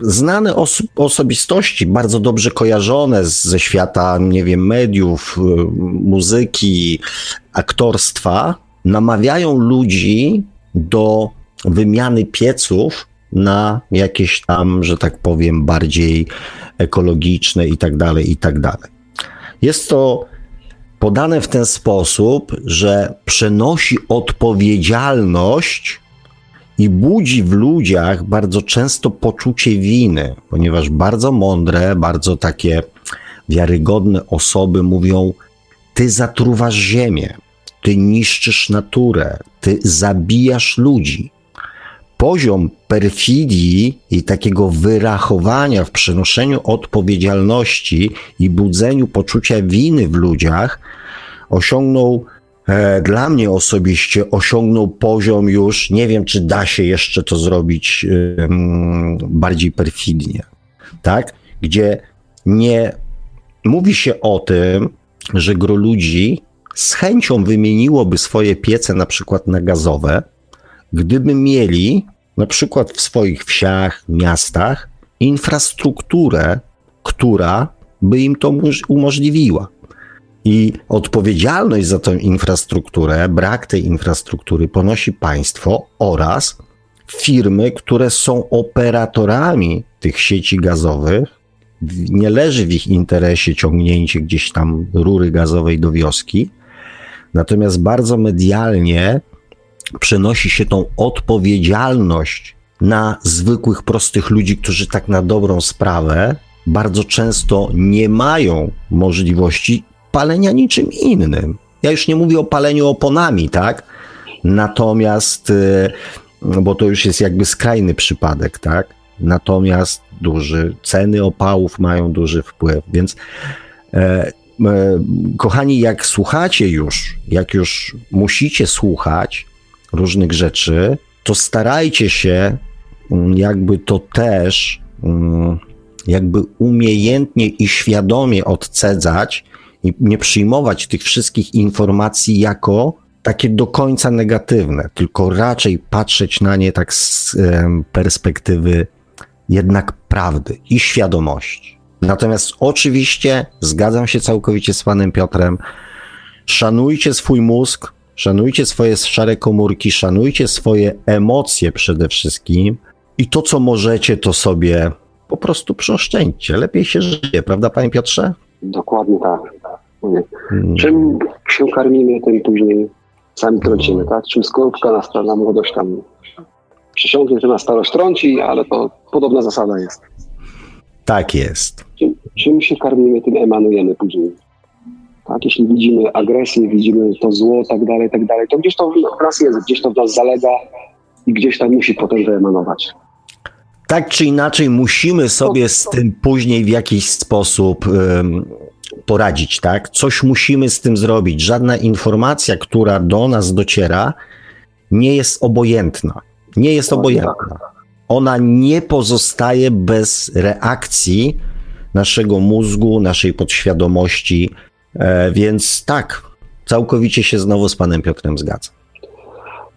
znane oso osobistości, bardzo dobrze kojarzone z, ze świata, nie wiem, mediów, y, muzyki, aktorstwa, namawiają ludzi do wymiany pieców na jakieś tam, że tak powiem, bardziej ekologiczne i tak dalej, i tak dalej. Jest to podane w ten sposób, że przenosi odpowiedzialność i budzi w ludziach bardzo często poczucie winy, ponieważ bardzo mądre, bardzo takie wiarygodne osoby mówią: Ty zatruwasz ziemię, ty niszczysz naturę, ty zabijasz ludzi. Poziom perfidii i takiego wyrachowania w przenoszeniu odpowiedzialności i budzeniu poczucia winy w ludziach osiągnął dla mnie osobiście osiągnął poziom już, nie wiem czy da się jeszcze to zrobić e, bardziej perfidnie, tak? Gdzie nie mówi się o tym, że gro ludzi z chęcią wymieniłoby swoje piece na przykład na gazowe, gdyby mieli na przykład w swoich wsiach, miastach infrastrukturę, która by im to umożliwiła. I odpowiedzialność za tę infrastrukturę, brak tej infrastruktury ponosi państwo oraz firmy, które są operatorami tych sieci gazowych. Nie leży w ich interesie ciągnięcie gdzieś tam rury gazowej do wioski, natomiast bardzo medialnie przenosi się tą odpowiedzialność na zwykłych, prostych ludzi, którzy tak na dobrą sprawę bardzo często nie mają możliwości palenia niczym innym. Ja już nie mówię o paleniu oponami, tak? Natomiast, y, bo to już jest jakby skrajny przypadek, tak? Natomiast duży, ceny opałów mają duży wpływ, więc e, e, kochani, jak słuchacie już, jak już musicie słuchać, różnych rzeczy, to starajcie się mm, jakby to też mm, jakby umiejętnie i świadomie odcedzać i nie przyjmować tych wszystkich informacji jako takie do końca negatywne, tylko raczej patrzeć na nie tak z perspektywy jednak prawdy i świadomości. Natomiast oczywiście zgadzam się całkowicie z panem Piotrem. Szanujcie swój mózg, Szanujcie swoje szare komórki, szanujcie swoje emocje przede wszystkim i to, co możecie, to sobie po prostu przeoszczędźcie. Lepiej się żyje, prawda, panie Piotrze? Dokładnie tak. Hmm. Czym się karmimy, tym później sami trącimy, tak? Czym skorupka na, na młodość tam przysiągnie, to na starość trąci, ale to podobna zasada jest. Tak jest. Czym, czym się karmimy, tym emanujemy później. Tak? Jeśli widzimy agresję, widzimy to zło, tak dalej, tak dalej, to gdzieś to w nas jest, gdzieś to w nas zalega i gdzieś tam musi potem wyemanować. Tak czy inaczej, musimy sobie z tym później w jakiś sposób um, poradzić, tak? Coś musimy z tym zrobić. Żadna informacja, która do nas dociera, nie jest obojętna. Nie jest obojętna. Ona nie pozostaje bez reakcji naszego mózgu, naszej podświadomości, E, więc tak, całkowicie się znowu z panem Piotrem zgadzam.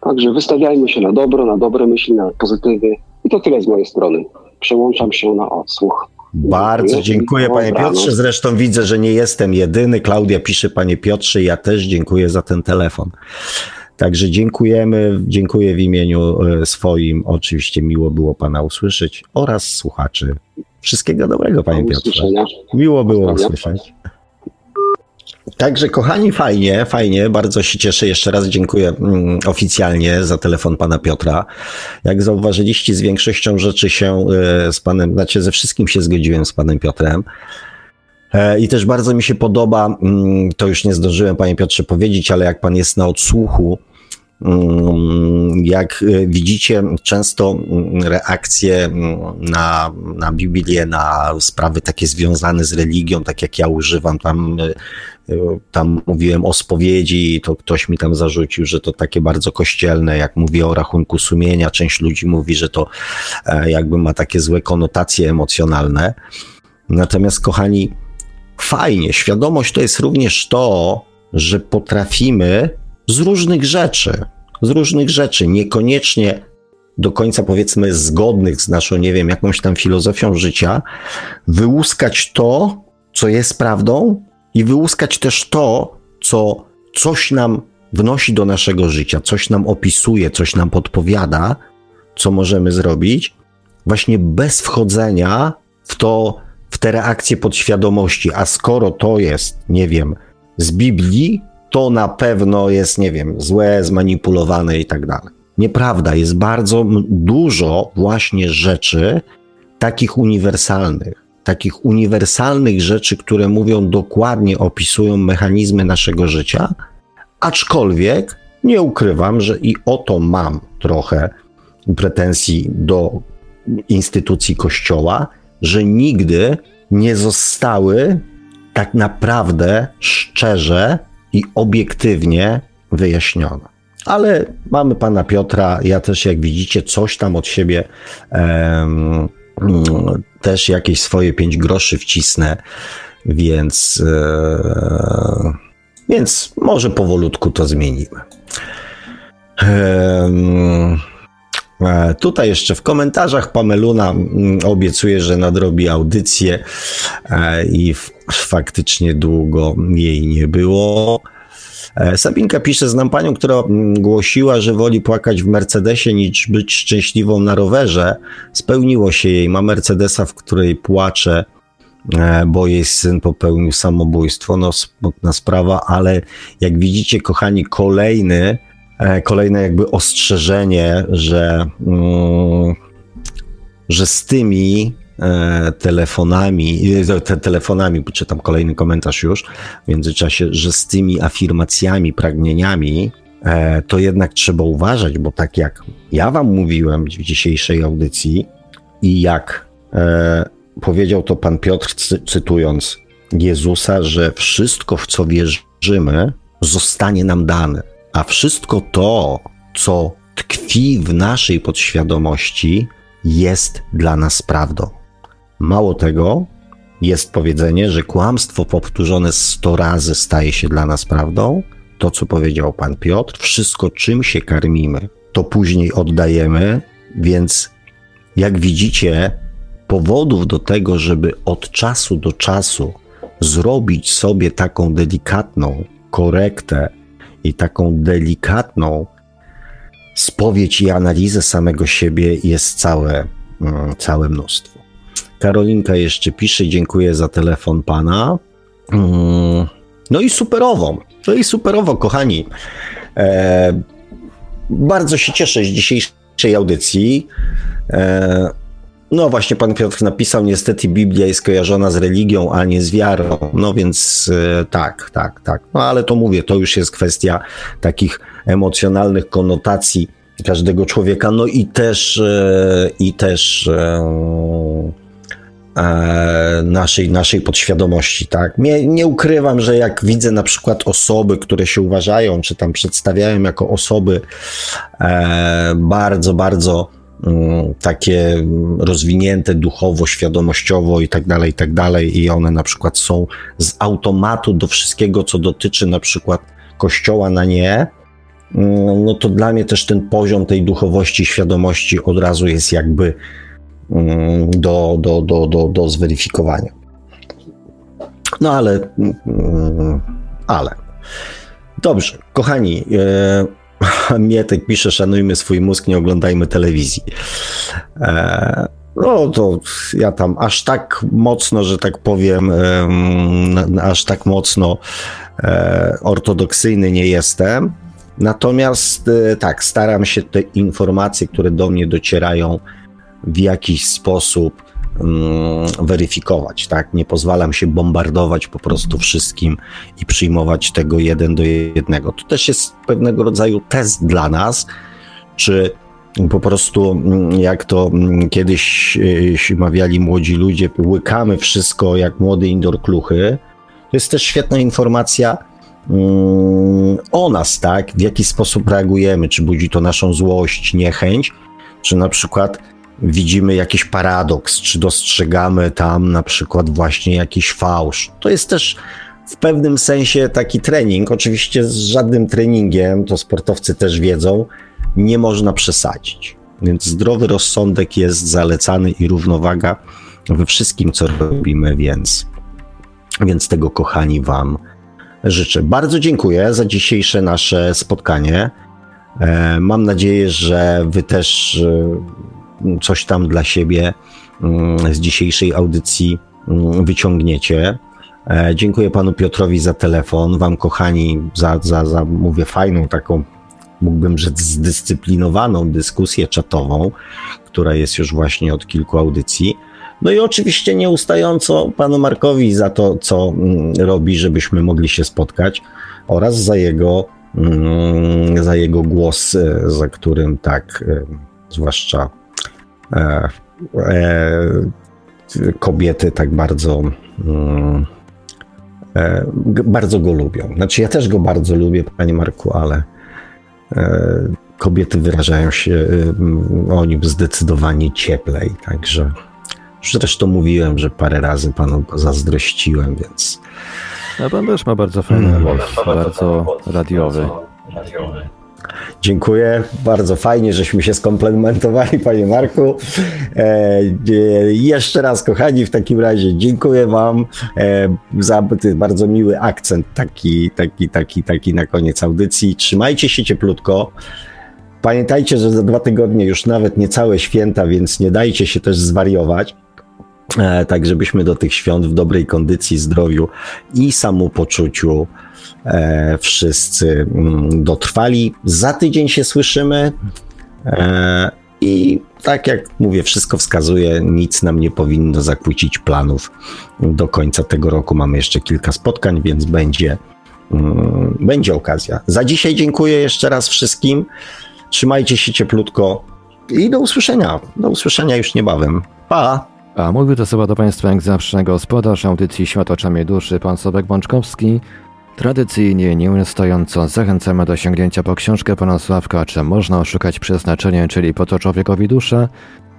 Także wystawiajmy się na dobro, na dobre myśli, na pozytywy. To tyle z mojej strony. Przełączam się na odsłuch. Bardzo dziękuję, panie Piotrze. Zresztą widzę, że nie jestem jedyny. Klaudia pisze, panie Piotrze, ja też dziękuję za ten telefon. Także dziękujemy, dziękuję w imieniu e, swoim. Oczywiście miło było pana usłyszeć oraz słuchaczy. Wszystkiego dobrego, panie Piotrze. Miło było usłyszeć. Także kochani, fajnie, fajnie, bardzo się cieszę. Jeszcze raz dziękuję mm, oficjalnie za telefon pana Piotra. Jak zauważyliście, z większością rzeczy się e, z panem, znaczy ze wszystkim się zgodziłem z panem Piotrem. E, I też bardzo mi się podoba, mm, to już nie zdążyłem panie Piotrze powiedzieć, ale jak pan jest na odsłuchu, jak e, widzicie często reakcje na, na Biblię, na sprawy takie związane z religią, tak jak ja używam tam tam mówiłem o spowiedzi, to ktoś mi tam zarzucił, że to takie bardzo kościelne, jak mówię o rachunku sumienia, część ludzi mówi, że to e, jakby ma takie złe konotacje emocjonalne. Natomiast, kochani, fajnie, świadomość to jest również to, że potrafimy z różnych rzeczy, z różnych rzeczy, niekoniecznie do końca powiedzmy zgodnych z naszą, nie wiem, jakąś tam filozofią życia, wyłuskać to, co jest prawdą, i wyłuskać też to, co coś nam wnosi do naszego życia, coś nam opisuje, coś nam podpowiada, co możemy zrobić, właśnie bez wchodzenia w to, w te reakcje podświadomości. A skoro to jest, nie wiem, z Biblii, to na pewno jest, nie wiem, złe, zmanipulowane i tak dalej. Nieprawda, jest bardzo dużo właśnie rzeczy takich uniwersalnych, takich uniwersalnych rzeczy, które mówią dokładnie, opisują mechanizmy naszego życia, aczkolwiek nie ukrywam, że i oto mam trochę pretensji do instytucji Kościoła, że nigdy nie zostały tak naprawdę szczerze i obiektywnie wyjaśnione. Ale mamy pana Piotra, ja też, jak widzicie, coś tam od siebie um, też jakieś swoje pięć groszy wcisnę, więc, e, więc może powolutku to zmienimy. E, tutaj jeszcze w komentarzach Pameluna mm, obiecuje, że nadrobi audycję e, i faktycznie długo jej nie było. E, Sabinka pisze, znam panią, która mm, głosiła, że woli płakać w Mercedesie niż być szczęśliwą na rowerze. Spełniło się jej. Ma Mercedesa, w której płacze, e, bo jej syn popełnił samobójstwo. No, smutna sprawa, ale jak widzicie, kochani, kolejny, e, kolejne jakby ostrzeżenie, że, mm, że z tymi E, telefonami, e, te, telefonami, czytam kolejny komentarz już w międzyczasie, że z tymi afirmacjami, pragnieniami, e, to jednak trzeba uważać, bo tak jak ja wam mówiłem w dzisiejszej audycji i jak powiedział to pan Piotr, cytując Jezusa, że wszystko, w co wierzymy, zostanie nam dane, a wszystko to, co tkwi w naszej podświadomości, jest dla nas prawdą. Mało tego, jest powiedzenie, że kłamstwo powtórzone sto razy staje się dla nas prawdą. To, co powiedział pan Piotr, wszystko czym się karmimy, to później oddajemy, więc jak widzicie, powodów do tego, żeby od czasu do czasu zrobić sobie taką delikatną korektę i taką delikatną spowiedź i analizę samego siebie jest całe, mm, całe mnóstwo. Karolinka jeszcze pisze, dziękuję za telefon pana. Mm, no i superowo, no i superowo, kochani. E, bardzo się cieszę z dzisiejszej audycji. No właśnie, pan Piotr napisał, niestety Biblia jest kojarzona z religią, a nie z wiarą. No więc e, tak, tak, tak. No ale to mówię, to już jest kwestia takich emocjonalnych konotacji każdego człowieka. No i też, e, i też e, naszej, naszej podświadomości, tak? Nie, nie ukrywam, że jak widzę na przykład osoby, które się uważają, czy tam przedstawiają jako osoby bardzo, bardzo takie rozwinięte duchowo, świadomościowo i tak dalej, i tak dalej, i one na przykład są z automatu do wszystkiego, co dotyczy na przykład kościoła na nie, mm, no to dla mnie też ten poziom tej duchowości, świadomości od razu jest jakby Mm, do, do, do, do, do zweryfikowania. No ale, mm, ale. Dobrze, kochani, e, Mietek pisze, szanujmy swój mózg, nie oglądajmy telewizji. E, No to ja tam aż tak mocno, że tak powiem, aż tak mocno e, ortodoksyjny nie jestem. Natomiast e, tak, staram się te informacje, które do mnie docierają, w jakiś sposób weryfikować, tak? Nie pozwalam się bombardować po prostu wszystkim i przyjmować tego jeden do jednego. To też jest pewnego rodzaju test dla nas, czy po prostu, mm, jak to mm, kiedyś się mawiali młodzi ludzie, łykamy wszystko jak młody indoor kluchy. To jest też świetna informacja mm, o nas, tak? W jaki sposób reagujemy, czy budzi to naszą złość, niechęć, czy na przykład widzimy jakiś paradoks, czy dostrzegamy tam na przykład właśnie jakiś fałsz. To jest też w pewnym sensie taki trening. Oczywiście z żadnym treningiem, to sportowcy też wiedzą, nie można przesadzić. Więc zdrowy rozsądek jest zalecany i równowaga we wszystkim, co robimy, więc, więc tego, kochani, Wam życzę. Bardzo dziękuję za dzisiejsze nasze spotkanie. E, mam nadzieję, że Wy też e, coś tam dla siebie mm, z dzisiejszej audycji mm, wyciągniecie. E, dziękuję panu Piotrowi za telefon, wam kochani za, za, za mówię, fajną taką mógłbym rzec zdyscyplinowaną dyskusję czatową, która jest już właśnie od kilku audycji. No i oczywiście nieustająco panu Markowi za to, co mm, robi, żebyśmy mogli się spotkać oraz za jego, za jego głos, e, za którym tak, e, zwłaszcza e, e, kobiety tak bardzo, mm, e, bardzo go lubią. Znaczy ja też go bardzo lubię, panie Marku, ale E, kobiety wyrażają się e, o nim zdecydowanie cieplej, także zresztą mówiłem, że parę razy panu go zazdrościłem, więc... No pan też ma bardzo fajny głos, bardzo radiowy. Dziękuję, bardzo fajnie, żeśmy się skomplementowali, panie Marku. E, e, jeszcze raz, kochani, w takim razie dziękuję wam e, za bardzo miły akcent, taki, taki, taki, taki na koniec audycji. Trzymajcie się cieplutko. Pamiętajcie, że za dwa tygodnie już nawet niecałe święta, więc nie dajcie się też zwariować. E, tak, żebyśmy do tych świąt w dobrej kondycji, zdrowiu i samopoczuciu wszyscy mm, dotrwali. Za tydzień się słyszymy e, i tak jak mówię, wszystko wskazuje, nic nam nie powinno zakłócić planów. Do końca tego roku mamy jeszcze kilka spotkań, więc będzie, mm, będzie okazja. Za dzisiaj dziękuję jeszcze raz wszystkim. Trzymajcie się cieplutko i do usłyszenia. Do usłyszenia już niebawem. Pa! A mówił to słowa do Państwa jak zawsze gospodarz audycji Świat oczami duszy, pan Sobek Bączkowski. Tradycyjnie, nieustająco zachęcamy do sięgnięcia po książkę pana Sławka, czy można oszukać przeznaczenie, czyli po to człowiekowi duszę.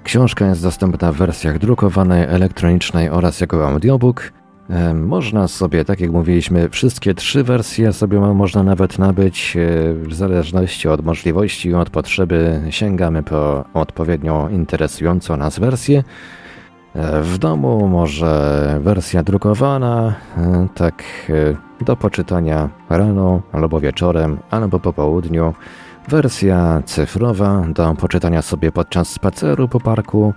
Książka jest dostępna w wersjach drukowanej, elektronicznej oraz jako audiobook. E, można sobie, tak jak mówiliśmy, wszystkie trzy wersje sobie można nawet nabyć, e, w zależności od możliwości i od potrzeby sięgamy po odpowiednio interesującą nas wersję. W domu może wersja drukowana, e, tak e, do poczytania rano, albo wieczorem, albo po południu. Wersja cyfrowa do poczytania sobie podczas spaceru po parku,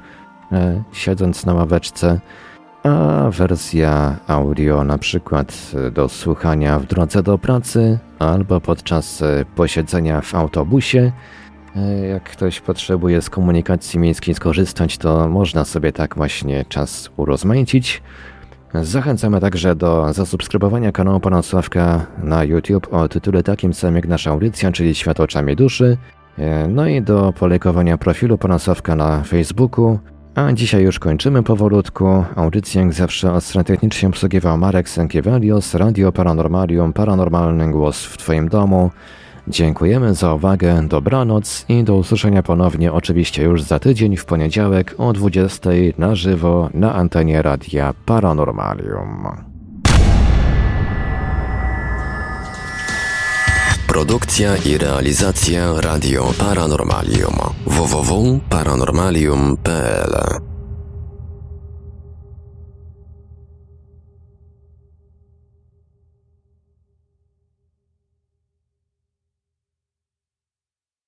e, siedząc na ławeczce, a wersja audio na przykład do słuchania w drodze do pracy albo podczas posiedzenia w autobusie E, jak ktoś potrzebuje z komunikacji miejskiej skorzystać, to można sobie tak właśnie czas urozmaicić. Zachęcamy także do zasubskrybowania kanału Pana Sławka na YouTube o tytule takim samym jak nasza audycja, czyli Świat oczami duszy. E, no i do polejkowania profilu Pana Sławka na Facebooku. A dzisiaj już kończymy powolutku. Audycję jak zawsze od strony technicznie obsługiwał Marek Sękiewelios, Radio Paranormalium, Paranormalny Głos w Twoim domu. Dziękujemy za uwagę, dobranoc i do usłyszenia ponownie oczywiście już za tydzień w poniedziałek o 20 na żywo na antenie Radia Paranormalium. Produkcja i realizacja Radio Paranormalium www.paranormalium.pl